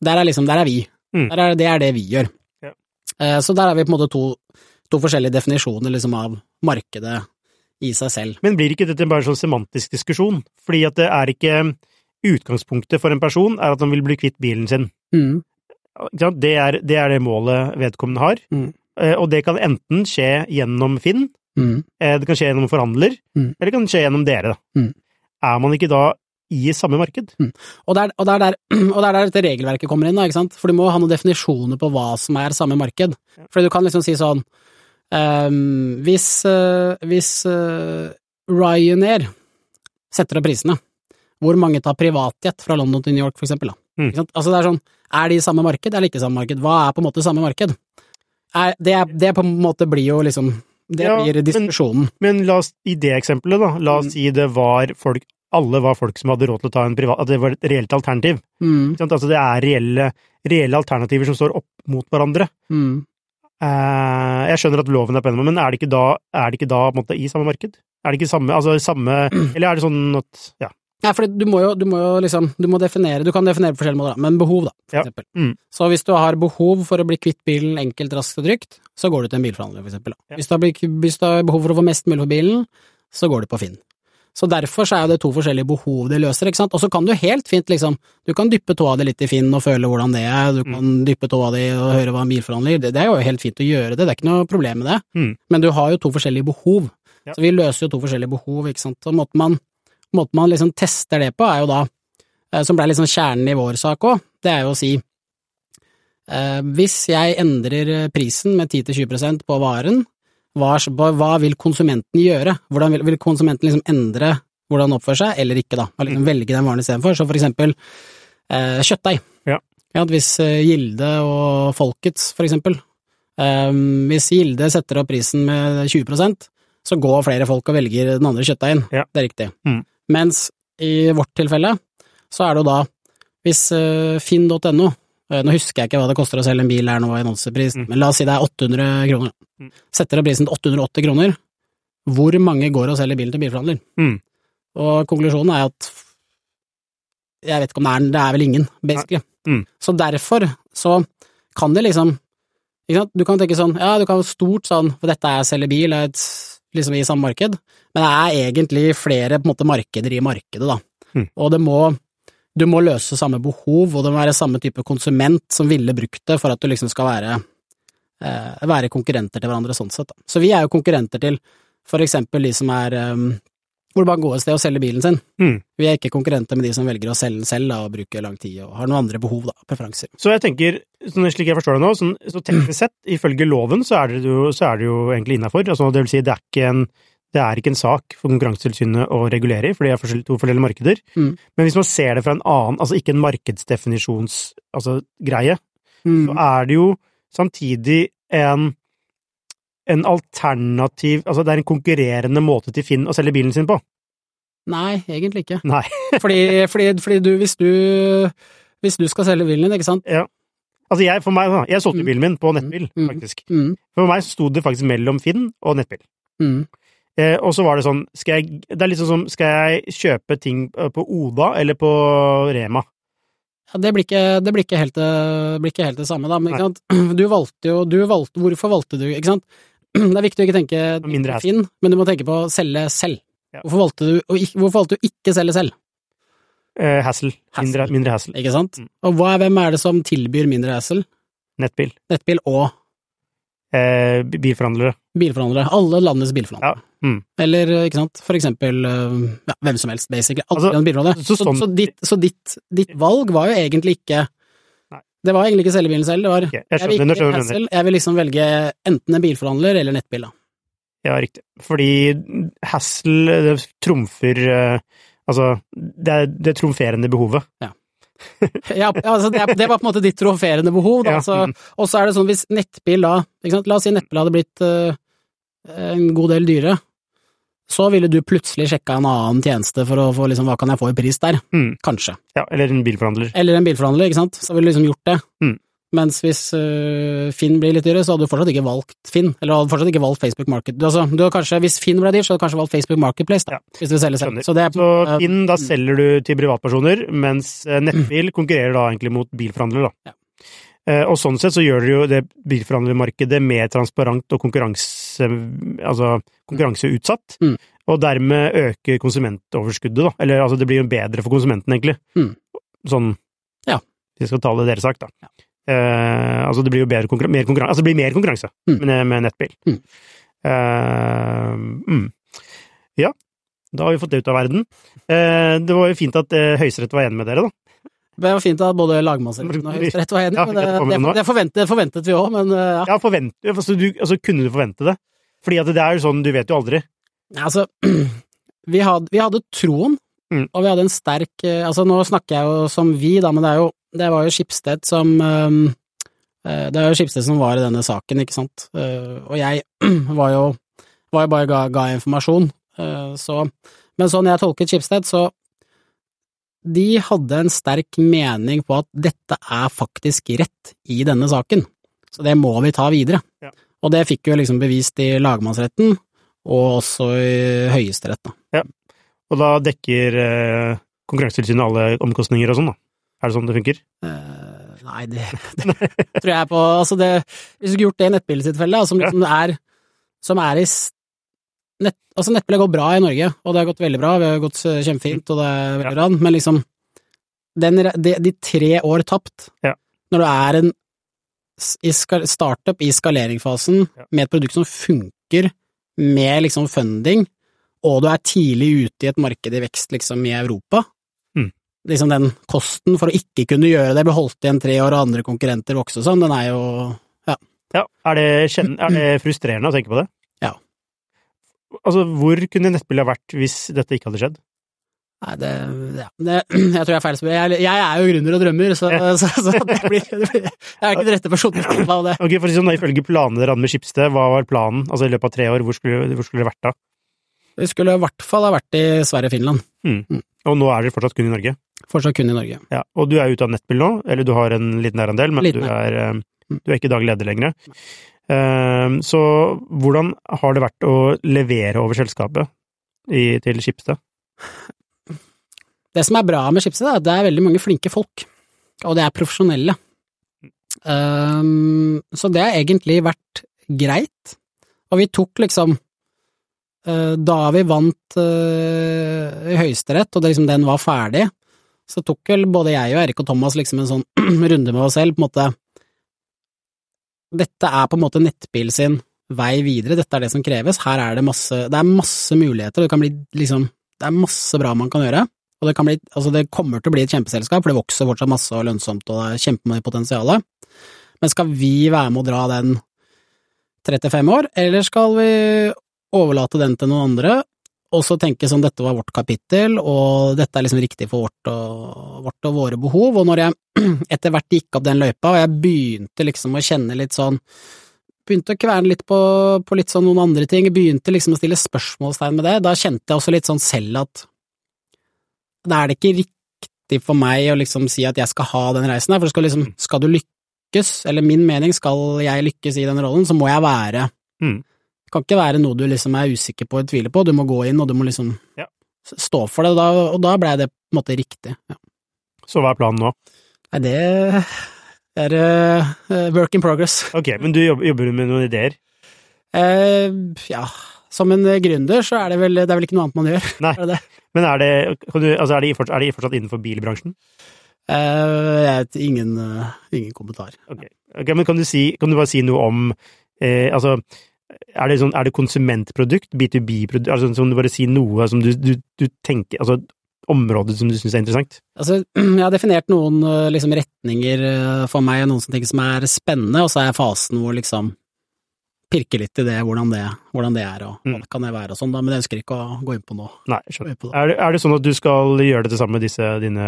der er liksom, der er vi. Mm. Der er, det er det vi gjør. Ja. Eh, Så der er vi på en måte to, to forskjellige definisjoner liksom av markedet i seg selv. Men blir ikke dette bare en sånn semantisk diskusjon? Fordi at det er ikke Utgangspunktet for en person er at han vil bli kvitt bilen sin. Mm. Det er, det er det målet vedkommende har. Mm. Eh, Og det kan enten skje gjennom Finn, Mm. eh, det kan skje gjennom forhandler, Mm. eller det kan skje gjennom dere, da. Mm. Er man ikke da i samme marked? Og det er og det er der, og det er der dette regelverket kommer inn, da, ikke sant? For du må ha noen definisjoner på hva som er samme marked. Fordi du kan liksom si sånn um, Hvis, uh, hvis uh, Ryanair setter opp prisene, hvor mange tar privatjet fra London til New York, for eksempel, da? Mm. Ikke sant? Altså det er sånn, er de i samme marked, eller ikke samme marked? Hva er på en måte samme marked? Er, det, er, det på en måte blir jo liksom Det Ja, blir diskusjonen. Men la oss, i det eksempelet, da, la oss Mm. si det var folk alle var folk som hadde råd til å ta en privat At det var et reelt alternativ. Mm? Altså det er reelle, reelle alternativer som står opp mot hverandre. mm. Eh, jeg skjønner at loven er på måte, men er det ikke da, er det ikke da måte, i samme marked? Er det ikke samme, altså samme Eller er det sånn at Ja. Nei, for du må jo, du må jo liksom, du må definere, du kan definere på forskjellige måter, men behov, da, for Ja. eksempel. Mm. Så hvis du har behov for å bli kvitt bilen enkelt, raskt og trygt, så går du til en bilforhandler, for eksempel. Ja. Hvis, du har, hvis du har behov for å få mest mulig for bilen, så går du på Finn. Så derfor så er det to forskjellige behov det løser, ikke sant. Og så kan du helt fint liksom, du kan dyppe tåa di litt i Finn og føle hvordan det er, du kan dyppe tåa di og høre hva en bilforhandler det, det er jo helt fint å gjøre det, det er ikke noe problem med det. Mm. Men du har jo to forskjellige behov. Ja. Så vi løser jo to forskjellige behov, ikke sant. Så måten man, måten man liksom tester det på, er jo da, eh, som ble liksom kjernen i vår sak òg, det er jo å si eh, hvis jeg endrer prisen med 10-20% på varen, hva, hva vil konsumenten gjøre? Hvordan vil, vil konsumenten liksom endre hvordan han oppfører seg, eller ikke, da? Liksom velge den varen istedenfor. Så for eksempel eh, kjøttdeig. Ja. Ja, hvis eh, Gilde og Folkets, for eksempel, eh, hvis Gilde setter opp prisen med 20% så går flere folk og velger den andre kjøttdeigen. Ja. Det er riktig. Mm. Mens i vårt tilfelle så er det jo da hvis uh, finn.no uh, Nå husker jeg ikke hva det koster å selge en bil her nå i annonsepris, Mm. men la oss si det er 800 kroner. Mm. Setter opp prisen til 880 kroner. Hvor mange går og selger bilen til bilforhandler? Mm. Og konklusjonen er at jeg vet ikke om det er, det er vel ingen, basically. Mm. Så derfor så kan det liksom ikke sant? Du kan tenke sånn, ja, du kan stort sånn, for dette er selge bil, er et, liksom i samme marked, men det er egentlig flere måte markeder i markedet, da. Mm. Og det må, du må løse samme behov, og det må være samme type konsument som ville brukt det for at du liksom skal være, eh, være konkurrenter til hverandre sånn sett. Da. Så vi er jo konkurrenter til for eksempel de som er um, hvor det bare går et sted og selger bilen sin. Mm. Vi er ikke konkurrenter med de som velger å selge den selv da, og bruke lang tid og har noen andre behov, da, preferanser. Så jeg tenker, slik jeg forstår det nå, så teknisk sett, ifølge loven, så er det jo, så er det jo egentlig innafor. Altså, det vil si, det er ikke en det er ikke en sak for Konkurransetilsynet å regulere i, for det er to forskjellige markeder. Mm. Men hvis man ser det fra en annen, altså ikke en markedsdefinisjonsgreie, altså, greie, Mm. så er det jo samtidig en, en alternativ Altså det er en konkurrerende måte til Finn å selge bilen sin på. Nei, egentlig ikke. Nei. fordi, fordi, fordi du, hvis du hvis du skal selge bilen din, ikke sant? Altså jeg, for meg, jeg solgte Mm. bilen min på nettbil, Mm. faktisk. Mm. For meg sto det faktisk mellom Finn og nettbil. Mm. Eh, og så var det sånn, skal jeg, det er litt sånn som, skal jeg kjøpe ting eh, på Oda eller på Rema? Ja, det, blir ikke, det blir ikke, helt, det blir ikke helt det samme, da. Men du valgte jo du valgte, Hvorfor valgte du, ikke sant? Det er viktig å ikke tenke Mindre. Finn, men du må tenke på å selge selv. Ja. Hvorfor, valgte du, hvorfor valgte du ikke selge selv? Eh, hassle. Mindre, mindre hassle. Ikke sant? Mm. Og hva, hvem er det som tilbyr mindre hassle? Nettbil. Nettbil og Eh, bilforhandlere. bilforhandlere. Alle landets bilforhandlere. Ja. Mm. Eller, ikke sant, for eksempel ja, hvem som helst, basically. Alle Altså, bilrådet. så Så, sånn- så, ditt, så ditt, ditt valg var jo egentlig ikke. Det var egentlig ikke selge bilen selv, det var okay, jeg jeg vil ikke skjønner jeg jeg vil liksom velge enten en bilforhandler eller nettbil, da. Ja, riktig. Fordi hassle det trumfer eh, Altså, det er det trumferende behovet. Ja, ja, altså det, det var på en måte ditt trofferende behov, da. Ja, Så, mm. og så er det sånn, hvis nettbil da? La oss si nettbil hadde blitt uh, en god del dyrere, så ville du plutselig sjekka en annen tjeneste for å få liksom, hva kan jeg få i pris der? Mm. Kanskje. Ja, eller en bilforhandler. Eller en bilforhandler, ikke sant. Så ville du liksom gjort det. Mm. Mens hvis uh, Finn blir litt dyrere, så hadde du fortsatt ikke valgt Finn. Eller hadde fortsatt ikke valgt Facebook Market. Du, altså, du kanskje, hvis Finn ble dyr, så hadde du kanskje valgt Facebook Marketplace, da. Ja. Hvis du selger selv. Så det er Så måte- Finn, da selger du til privatpersoner, mens Nettbil mm. konkurrerer da egentlig mot bilforhandlere, da. Ja. Eh, Og sånn sett så gjør det jo det bilforhandlermarkedet mer transparent og konkurranse, altså konkurranseutsatt, Mm. og dermed øker konsumentoverskuddet, da. Eller altså det blir jo bedre for konsumenten, egentlig. Mm. Sånn, Ja. hvis jeg skal tale deres sak, da. Ja. Eh, altså det blir jo bedre konkurran mer konkurranse, altså det blir mer konkurranse Mm. med, med nettbil. Mm. Eh, mm. Ja, da har vi fått det ut av verden. Eh, det var jo fint at eh, Høyesterett var enig med dere, da. Det var fint at både lagmannsretten og Høyesterett var enige, men det, det det, forventet, det forventet vi òg, men øh, ja. Ja, forvent, altså, du, altså, kunne du forvente det? Fordi at det er jo sånn, du vet jo aldri. Altså, vi hadde, vi hadde troen, Mm. og vi hadde en sterk eh, Altså, nå snakker jeg jo som vi, da, men det er jo Det var jo Skipsted som eh, Det er jo Skipsted som var i denne saken, ikke sant, Eh, og jeg var jo var jo bare ga, ga informasjon, eh, så Men sånn jeg tolket Skipsted, så de hadde en sterk mening på at dette er faktisk rett i denne saken, så det må vi ta videre. Ja. Og det fikk jo liksom bevist i lagmannsretten, og også i Høyesterett, da. Og da dekker eh, Konkurransetilsynet alle omkostninger og sånn, da. Er det sånn det funker? Eh, nei, det, det tror jeg på Altså, det Hvis du skulle gjort det i nettbiltilfelle, som liksom er Som er i nett, Altså, nettbil har gått bra i Norge, og det har gått veldig bra, vi har gått eh, kjempefint, og det er veldig bra, men liksom den, de, de tre år tapt, Ja. når du er en startup i skaleringsfasen Ja. med et produkt som funker, med liksom funding, og du er tidlig ute i et marked i vekst liksom i Europa, Mm. liksom den kosten for å ikke kunne gjøre det, bli holdt igjen tre år og andre konkurrenter vokse og sånn, den er jo Ja. Er det, er det frustrerende å tenke på det? Altså, hvor kunne nettbil ha vært hvis dette ikke hadde skjedd? Nei, det, ja, det Jeg tror jeg er feil. Jeg, jeg er jo gründer og drømmer, så, så, så det, blir, det blir Jeg er ikke den rette personen til å det. Ok, for å si sånn, Ifølge planene dere hadde med Skipsted, hva var planen? Altså I løpet av tre år, hvor skulle, hvor skulle dere vært da? Vi skulle i hvert fall ha vært i Sverige og Finland. Og nå er dere fortsatt kun i Norge? Fortsatt kun i Norge. Ja, Og du er ute av nettbil nå, eller du har en liten nærandel, men Liten du, er, eh, du er ikke daglig leder lenger. Eh, Så hvordan har det vært å levere over selskapet i, til Skipsted? Det som er bra med Skipsted, er at det er veldig mange flinke folk, og det er profesjonelle. Um, så det har egentlig vært greit, og vi tok liksom uh, Da vi vant uh, i Høyesterett, og det, liksom, den var ferdig, så tok vel både jeg og Erik og Thomas liksom en sånn runde med oss selv, på en måte Dette er på en måte nettbil sin vei videre, dette er det som kreves, her er det masse Det er masse muligheter, det kan bli liksom Det er masse bra man kan gjøre. Og det, kan bli, altså det kommer til å bli et kjempeselskap, for det vokser fortsatt masse og lønnsomt, og det er kjempemye potensial. Men skal vi være med å dra den 35 år, eller skal vi overlate den til noen andre, og så tenke sånn dette var vårt kapittel, og dette er liksom riktig for vårt og, vårt og våre behov, og når jeg etter hvert gikk opp den løypa, og jeg begynte liksom å kjenne litt sånn Begynte å kverne litt på, på litt sånn noen andre ting, begynte liksom å stille spørsmålstegn med det, da kjente jeg også litt sånn selv at da er det ikke riktig for meg å liksom si at jeg skal ha den reisen her, for skal, liksom, skal du lykkes, eller min mening, skal jeg lykkes i den rollen, så må jeg være Mm. Kan ikke være noe du liksom er usikker på og tviler på, du må gå inn, og du må liksom Ja. stå for det, og da, og da ble det på en måte riktig. Ja. Så hva er planen nå? Nei, det er uh, work in progress. Ok, men du jobber, jobber med noen ideer? Uh, ja, som en gründer så er det vel, det er vel ikke noe annet man gjør. Nei. Er det? Men er det, kan du, altså er det fortsatt, er det, fortsatt innenfor bilbransjen? Uh, jeg, ingen, ingen kommentar. Ok, Ok, men kan du, si, kan du bare si noe om eh, Altså, er det, sånn, er det konsumentprodukt, B2B-produkt, altså som du bare sier noe som du, du, du tenker Altså området som du syns er interessant? Altså, jeg har definert noen eh, liksom, retninger eh, for meg, noen som tenker som er spennende, og så er fasen hvor liksom pirker litt i det, hvordan det, hvordan det er, og hva Mm. kan det være og sånn, men det ønsker jeg ikke å gå inn på nå. Nei, skjønner. Er det, er det sånn at du skal gjøre dette sammen med disse dine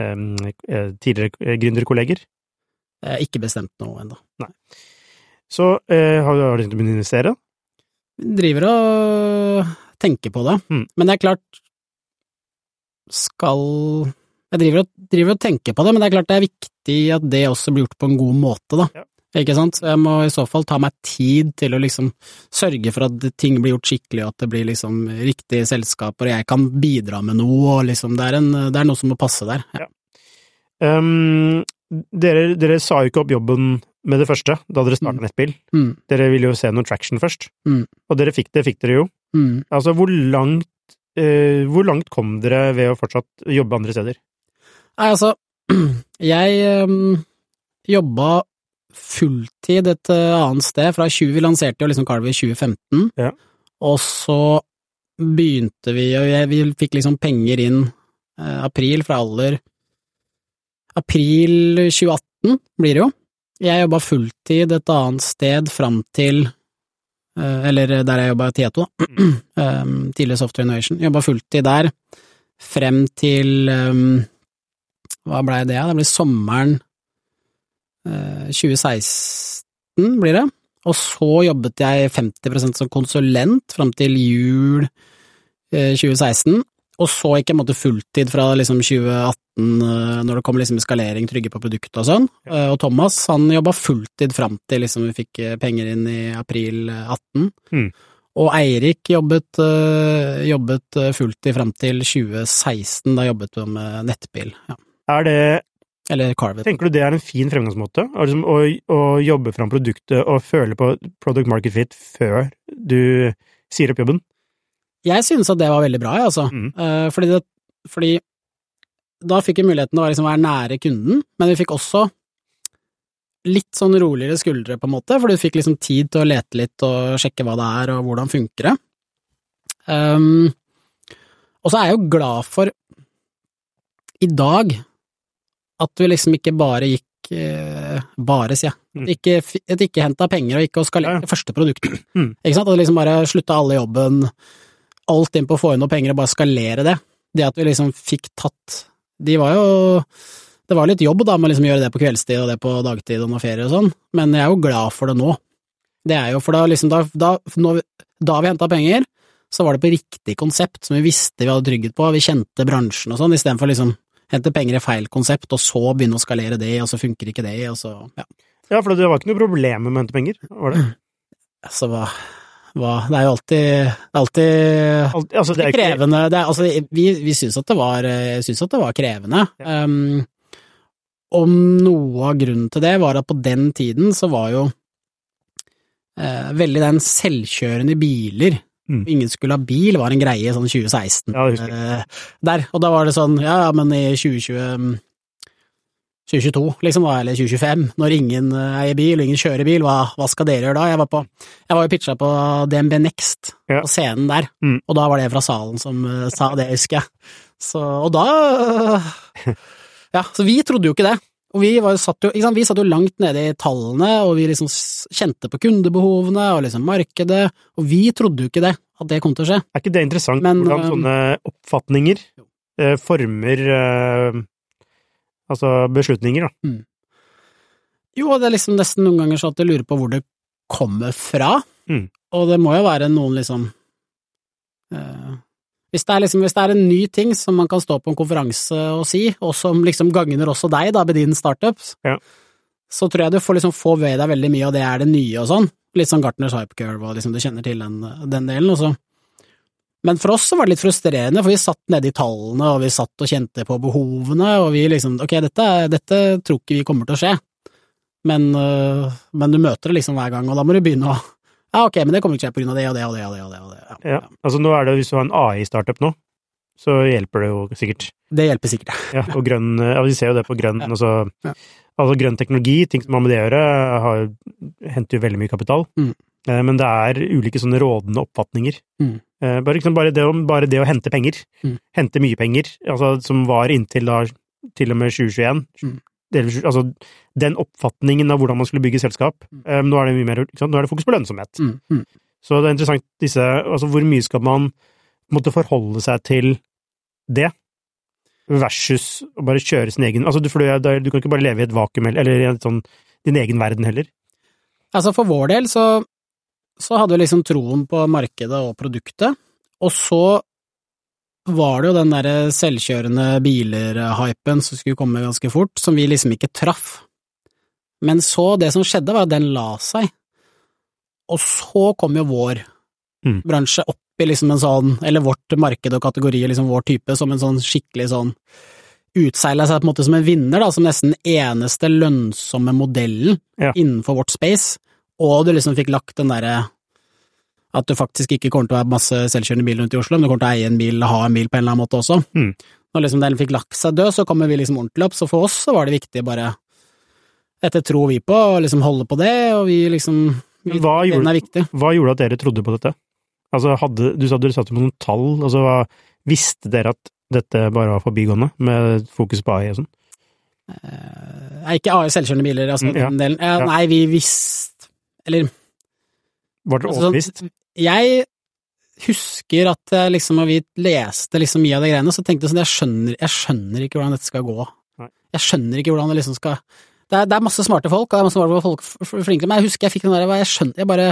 eh, tidligere gründerkolleger? Jeg ikke bestemt noe ennå. Så eh, har du har du tenkt å begynne å investere? Driver og tenker på det, Mm. men det er klart skal Jeg driver og, driver og tenker på det, men det er klart det er viktig at det også blir gjort på en god måte, da. Ja. Ikke sant? Så jeg må i så fall ta meg tid til å liksom sørge for at ting blir gjort skikkelig, og at det blir liksom riktige selskaper, og jeg kan bidra med noe, og liksom det er, en, det er noe som må passe der. Ja. Em, dere, dere sa jo ikke opp jobben med det første, da dere starta Mm. Nettbil. Mm, Dere ville jo se noe traction først. Mm. Og dere fikk det, fikk dere jo. mm. Altså, hvor langt, eh, hvor langt kom dere ved å fortsatt jobbe andre steder? Nei, altså, jeg um, jobba fulltid et uh, annet sted fra 20, vi lanserte jo liksom Carvey i 2015, Ja. og så begynte vi, og jeg, vi fikk liksom penger inn eh, april fra alder April 2018 blir det jo. Jeg jobba fulltid et annet sted fram til eh, Eller der jeg jobba i Tieto, da. um, tidligere Software Innovation. Jobba fulltid der frem til um, Hva blei det. Det ble sommeren eh, 2016, blir det. Og så jobbet jeg 50% som konsulent fram til jul eh, 2016. Og så ikke måte fulltid fra liksom 2018, eh, når det kom liksom skalering, trygge på produktet og sånn. Eh, Og Thomas han jobba fulltid fram til liksom vi fikk eh, penger inn i april eh, 18. Mm. Og Eirik jobbet, jobbet fulltid fram til 2016, da jobbet vi med nettbil. Ja. Er det, Eller Carvet. tenker du det er en fin fremgangsmåte? Liksom, å, å jobbe fram produktet og føle på product market fit før du sier opp jobben? Jeg synes at det var veldig bra, jeg, altså. Mm. Eh, fordi, det, fordi da fikk vi muligheten til å liksom være nære kunden, men vi fikk også litt sånn roligere skuldre, på en måte, for du fikk liksom tid til å lete litt og sjekke hva det er, og hvordan funker det. Um, og så er jeg jo glad for, i dag, at vi liksom ikke bare gikk eh, bare, sier jeg. Mm. Ikke, at ikke henta penger og ikke å skalere Ja. første produktet. Mm. Ikke sant? At liksom bare slutta alle jobben, alt inn på å få inn noe penger og bare skalere det. Det at vi liksom fikk tatt De var jo Det var litt jobb da med å liksom gjøre det på kveldstid og det på dagtid og noe ferie og sånn, men jeg er jo glad for det nå. Det er jo for da liksom Da, da, når, vi- da vi henta penger, så var det på riktig konsept som vi visste vi hadde trygghet på, vi kjente bransjen og sånn, istedenfor liksom hente penger i feil konsept, og så begynne å skalere det, og så funker ikke det, og så ja. Ja, for det var ikke noe problem med å hente penger, var det? Altså, hva, hva Det er jo alltid alltid Alt, altså, det er krevende. Det er, altså, vi, vi syns at det var, jeg synes at det var krevende. Um, om noe av grunnen til det var at på den tiden så var jo eh, veldig den selvkjørende biler Mm. Ingen skulle ha bil, var en greie sånn 2016. Ja, eh, der, og da var det sånn, ja, ja, men i 2020 2022, liksom, eller 2025, når ingen eh, eier bil og ingen kjører bil, hva, hva skal dere gjøre da? Jeg var på, jeg var jo pitcha på DNB Next, Ja. på scenen der, Mm. og da var det fra salen som uh, sa det, husker jeg. Så, og da Ja, så vi trodde jo ikke det. Og vi, var, jo satt jo, sant, vi satt jo langt nede i tallene, og vi liksom kjente på kundebehovene og liksom markedet, og vi trodde jo ikke det, at det kom til å skje. er ikke det interessant Men, hvordan um, sånne oppfatninger eh, former eh, altså beslutninger, da? Jo, og det er liksom nesten noen ganger sånn at jeg lurer på hvor det kommer fra, Mm. og det må jo være noen liksom eh, hvis, det liksom hvis det er en ny ting som man kan stå på en konferanse og si, og som liksom gagner også deg, da, med din startup, Ja. så tror jeg du får liksom få ved deg veldig mye og det er det nye og sånn. Litt sånn Gartners hypecurve, og liksom du kjenner til den, den delen, og så men for oss så var det litt frustrerende, for vi satt nede i tallene, og vi satt og kjente på behovene, og vi liksom ok, dette, dette tror ikke vi kommer til å skje, men, øh, men du møter det liksom hver gang, og da må du begynne å ja, ok, men det kommer ikke til å skje på grunn av det og det og det og det og det. Og det. Ja. Ja. Altså nå er det, hvis du har en AI-startup nå, så hjelper det jo sikkert. det hjelper sikkert. Ja, og grønn, ja, vi ser jo det på grønn, altså, altså grønn teknologi, ting som har med det å gjøre, har, henter jo veldig mye kapital. Mm. Eh, Men det er ulike sånne rådende oppfatninger. Mm. Eh, Bare, liksom, bare, det, å, bare det å hente penger, Mm. hente mye penger, altså, som var inntil da til og med 2021, Mm. altså den oppfatningen av hvordan man skulle bygge selskap, Mm. um, nå er det mye mer, nå er det fokus på lønnsomhet. Mm, mm. Så det er interessant disse, altså hvor mye skal man måtte forholde seg til det, versus å bare kjøre sin egen, altså du, for du, du kan ikke bare leve i et vakuum, eller- eller i sånn, din egen verden heller. Altså for vår del så, så hadde vi liksom troen på markedet og produktet, og så var det jo den derre selvkjørende biler-hypen som skulle komme ganske fort, som vi liksom ikke traff. Men så, det som skjedde var at den la seg, og så kom jo vår Mm. bransje opp i liksom en sånn, eller vårt marked og kategori, liksom vår type, som en sånn skikkelig sånn utseila seg på en måte som en vinner, da, som nesten eneste lønnsomme modellen Ja. innenfor vårt space, og du liksom fikk lagt den derre at du faktisk ikke kommer til å være masse selvkjørende biler rundt i Oslo, men du kommer til å eie en bil, ha en bil på en eller annen måte også. Mm. Når liksom den fikk lagt seg død, så kommer vi liksom ordentlig opp, så for oss så var det viktig bare Dette tror vi på, og liksom holde på det, og vi liksom vi, hva gjorde, Den er viktig. Hva gjorde at dere trodde på dette? Altså hadde, du sa dere satte på noen tall, altså hva, visste dere at dette bare var forbigående, med fokus på AI og sånn? Eh, er ikke AI selvkjørende biler, altså Mm, ja. den delen? Eh, Ja. Nei, vi visste Eller Var dere Altså, overbevist? Jeg husker at jeg liksom, når vi leste liksom mye av de greiene, så tenkte jeg sånn, jeg skjønner, jeg skjønner ikke hvordan dette skal gå. Nei. Jeg skjønner ikke hvordan det liksom skal Det er, det er masse smarte folk, og det er masse smarte folk f- f- men jeg husker jeg fikk den der, jeg skjønner, jeg bare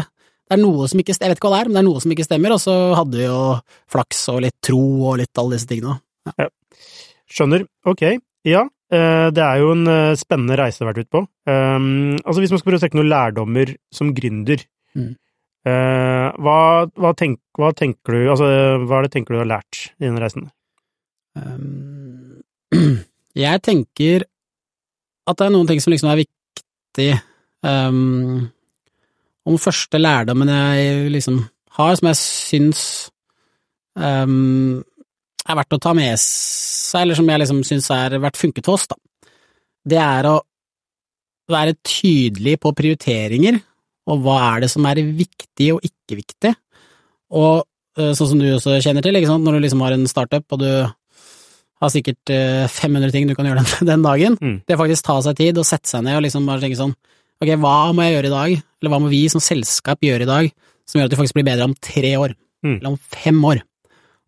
det er noe som ikke Jeg vet ikke hva det er, men det er noe som ikke stemmer, og så hadde vi jo flaks og litt tro og litt alle disse tingene. Skjønner. Ok. Ja, det er jo en eh, spennende reise du har vært ute på. Um, altså Hvis man skal prøve å trekke noen lærdommer som gründer, Mm. eh, hva, hva, tenk, hva tenker du Altså, hva er det tenker du har lært i denne reisen? Um, jeg tenker at det er noen ting som liksom er viktig um, Om den første lærdommen jeg liksom har, som jeg syns um, er verdt å ta med seg, eller som jeg liksom syns har vært funket for oss, da, det er å være tydelig på prioriteringer, og hva er det som er viktig og ikke viktig. Og eh, sånn som du også kjenner til, når du liksom har en startup, og du har sikkert eh, 500 ting du kan gjøre den, den dagen, Mm. det er faktisk ta seg tid og sette seg ned og liksom bare tenke sånn, ok, hva må jeg gjøre i dag, eller hva må vi som selskap gjøre i dag, som gjør at vi faktisk blir bedre om tre år, Mm. eller om fem år,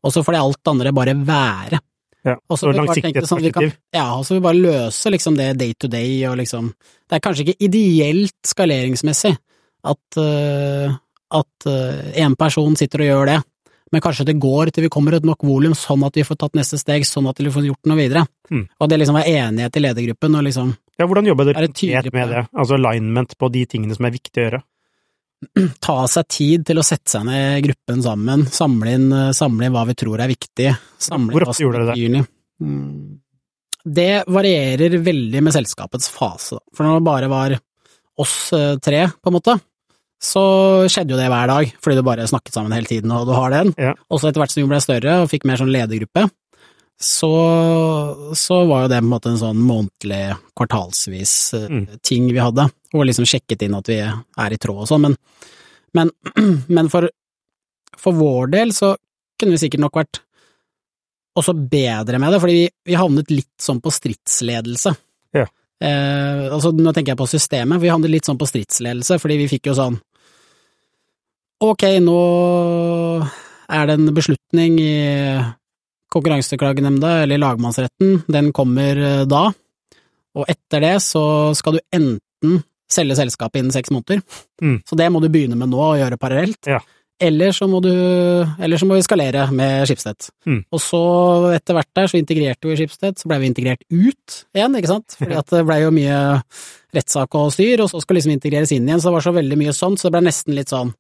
og så får det alt andre bare være. Ja, Og så langsiktig sånn, kan- perspektiv. Ja, og så vil vi bare løse liksom det day to day, og liksom Det er kanskje ikke ideelt skaleringsmessig at uh, at én person sitter og gjør det, men kanskje det går til vi kommer et nok volum, sånn at vi får tatt neste steg, sånn at vi får gjort noe videre. Mm. Og det liksom er enighet i ledergruppen, og liksom Ja, hvordan jobber dere Er konkret med det? Altså alignment på de tingene som er viktig å gjøre? ta seg tid til å sette seg ned i gruppen sammen, samle inn, eh, samle inn hva vi tror er viktig. Samle Hvor ofte gjorde dere det? Mm. Det varierer veldig med selskapets fase. For når det bare var oss eh, tre, på en måte, så skjedde jo det hver dag, fordi du bare snakket sammen hele tiden, og du har den. Ja. Og så etter hvert som vi ble større og fikk mer sånn ledergruppe, så, så var jo det på en måte en sånn månedlig, kvartalsvis eh, Mm. ting vi hadde, og liksom sjekket inn at vi er i tråd og sånn, men, men, men for, for vår del så kunne vi sikkert nok vært også bedre med det, fordi vi, vi havnet litt sånn på stridsledelse. Ja. Eh, altså, nå tenker jeg på systemet, vi havnet litt sånn på stridsledelse, fordi vi fikk jo sånn Ok, nå er det en beslutning i Konkurranseklagenemnda eller lagmannsretten, den kommer eh, da, og etter det så skal du enten selge selskapet innen seks måneder, Mm. så det må du begynne med nå og gjøre parallelt, Ja. eller så må du, eller så må vi skalere med Schibsted. Mm. Og så etter hvert der så integrerte vi Schibsted, så ble vi integrert ut igjen, ikke sant, fordi at det ble jo mye rettssak og styr, og så skal liksom integreres inn igjen, så det var så veldig mye sånn, så det ble nesten litt sånn,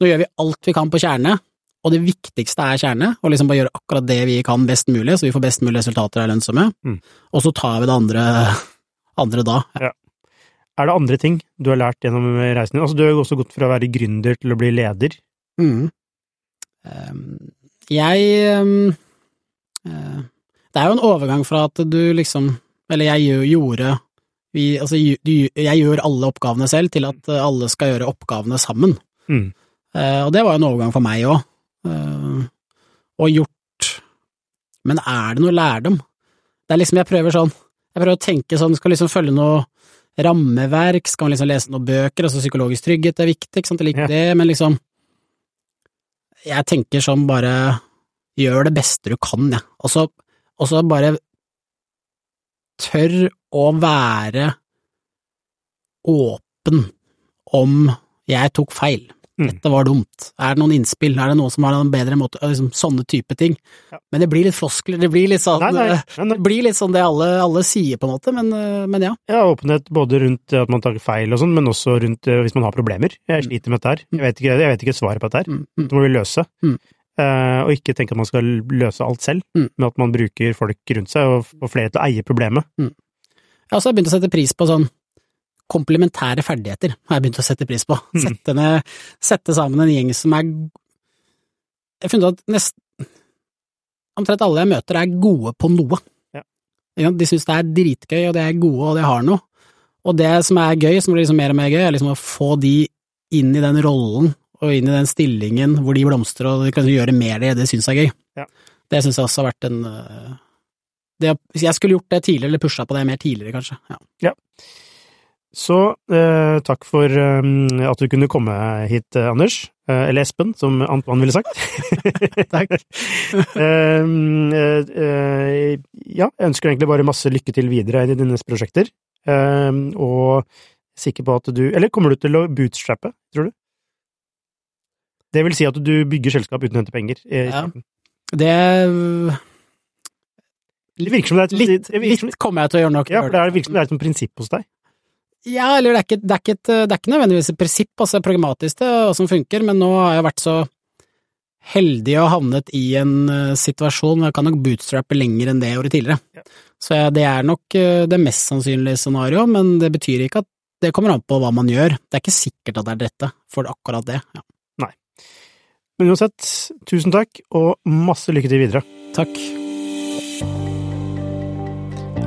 nå gjør vi alt vi kan på kjerne, og det viktigste er kjerne, og liksom bare gjøre akkurat det vi kan best mulig, så vi får best mulig resultater og er lønnsomme, Mm. og så tar vi det andre, andre da. Ja. Er det andre ting du har lært gjennom reisen din? Altså, du har jo også gått fra å være gründer til å bli leder. Mm. Ehm, jeg ehm, eh, Det er jo en overgang fra at du liksom Eller jeg gjorde vi, altså, jeg gjør alle oppgavene selv, til at eh, alle skal gjøre oppgavene sammen. Mm. Eh, og det var jo en overgang for meg òg. Og gjort Men er det noe lærdom? Det er liksom, jeg prøver sånn Jeg prøver å tenke sånn, skal liksom følge noe rammeverk, skal man liksom lese noen bøker, altså psykologisk trygghet er viktig, ikke sant, jeg liker Ja. det, men liksom Jeg tenker sånn bare gjør det beste du kan, jeg. Så, og så bare tør å være åpen om jeg tok feil. Mm. Dette var dumt. Er det noen innspill? Er det noen som har en bedre måte? Liksom, sånne type ting. Ja. Men det blir litt floskler, det blir litt sånn Nei, nei, eh, nei. Det blir litt sånn det alle, alle sier, på en måte, men, eh, men ja. Ja, åpenhet både rundt at man tar feil og sånn, men også rundt eh, hvis man har problemer. Jeg sliter med dette her. Jeg vet ikke, jeg vet ikke svaret på dette her. Mm, mm. Det må vi løse. Mm. Eh, og ikke tenke at man skal løse alt selv, Mm. men at man bruker folk rundt seg og får flere til å eie problemet. Jeg har også begynt å sette pris på sånn komplementære ferdigheter, har jeg begynt å sette pris på. Mm. Sette, ned, sette sammen en gjeng som er Jeg har funnet at nesten omtrent alle jeg møter er gode på noe. Ja. De syns det er dritgøy, og de er gode, og de har noe. Og det som er gøy, som blir liksom mer og mer gøy, er liksom å få de inn i den rollen og inn i den stillingen hvor de blomstrer, og de kan gjøre mer det de syns er gøy. Ja. Det syns jeg også har vært en det, Hvis jeg skulle gjort det tidligere, eller pusha på det mer tidligere, kanskje. Ja. Så eh, takk for eh, at du kunne komme hit, eh, Anders. Eh, eller Espen, som Antoine ville sagt. Takk. Eh, eh, eh, ja, jeg ønsker egentlig bare masse lykke til videre i dine prosjekter. Eh, og sikker på at du Eller kommer du til å bootstrappe, tror du? Det vil si at du bygger selskap uten å hente penger. Ja. Det Det virker som det er et, litt, litt, litt kommer jeg til å gjøre noe. ja, for det er- virker som det er et prinsipp hos deg. Ja, eller det er ikke, det er et, det er ikke nødvendigvis et prinsipp, altså det er pragmatisk det, hva som funker, men nå har jeg vært så heldig og havnet i en eh, situasjon hvor jeg kan nok bootstrappe lenger enn det jeg gjorde tidligere. Ja. Så jeg, det er nok eh, det mest sannsynlige scenarioet, men det betyr ikke at det kommer an på hva man gjør. Det er ikke sikkert at det er dette for akkurat det. Ja. Men uansett, tusen takk, og masse lykke til videre. Takk.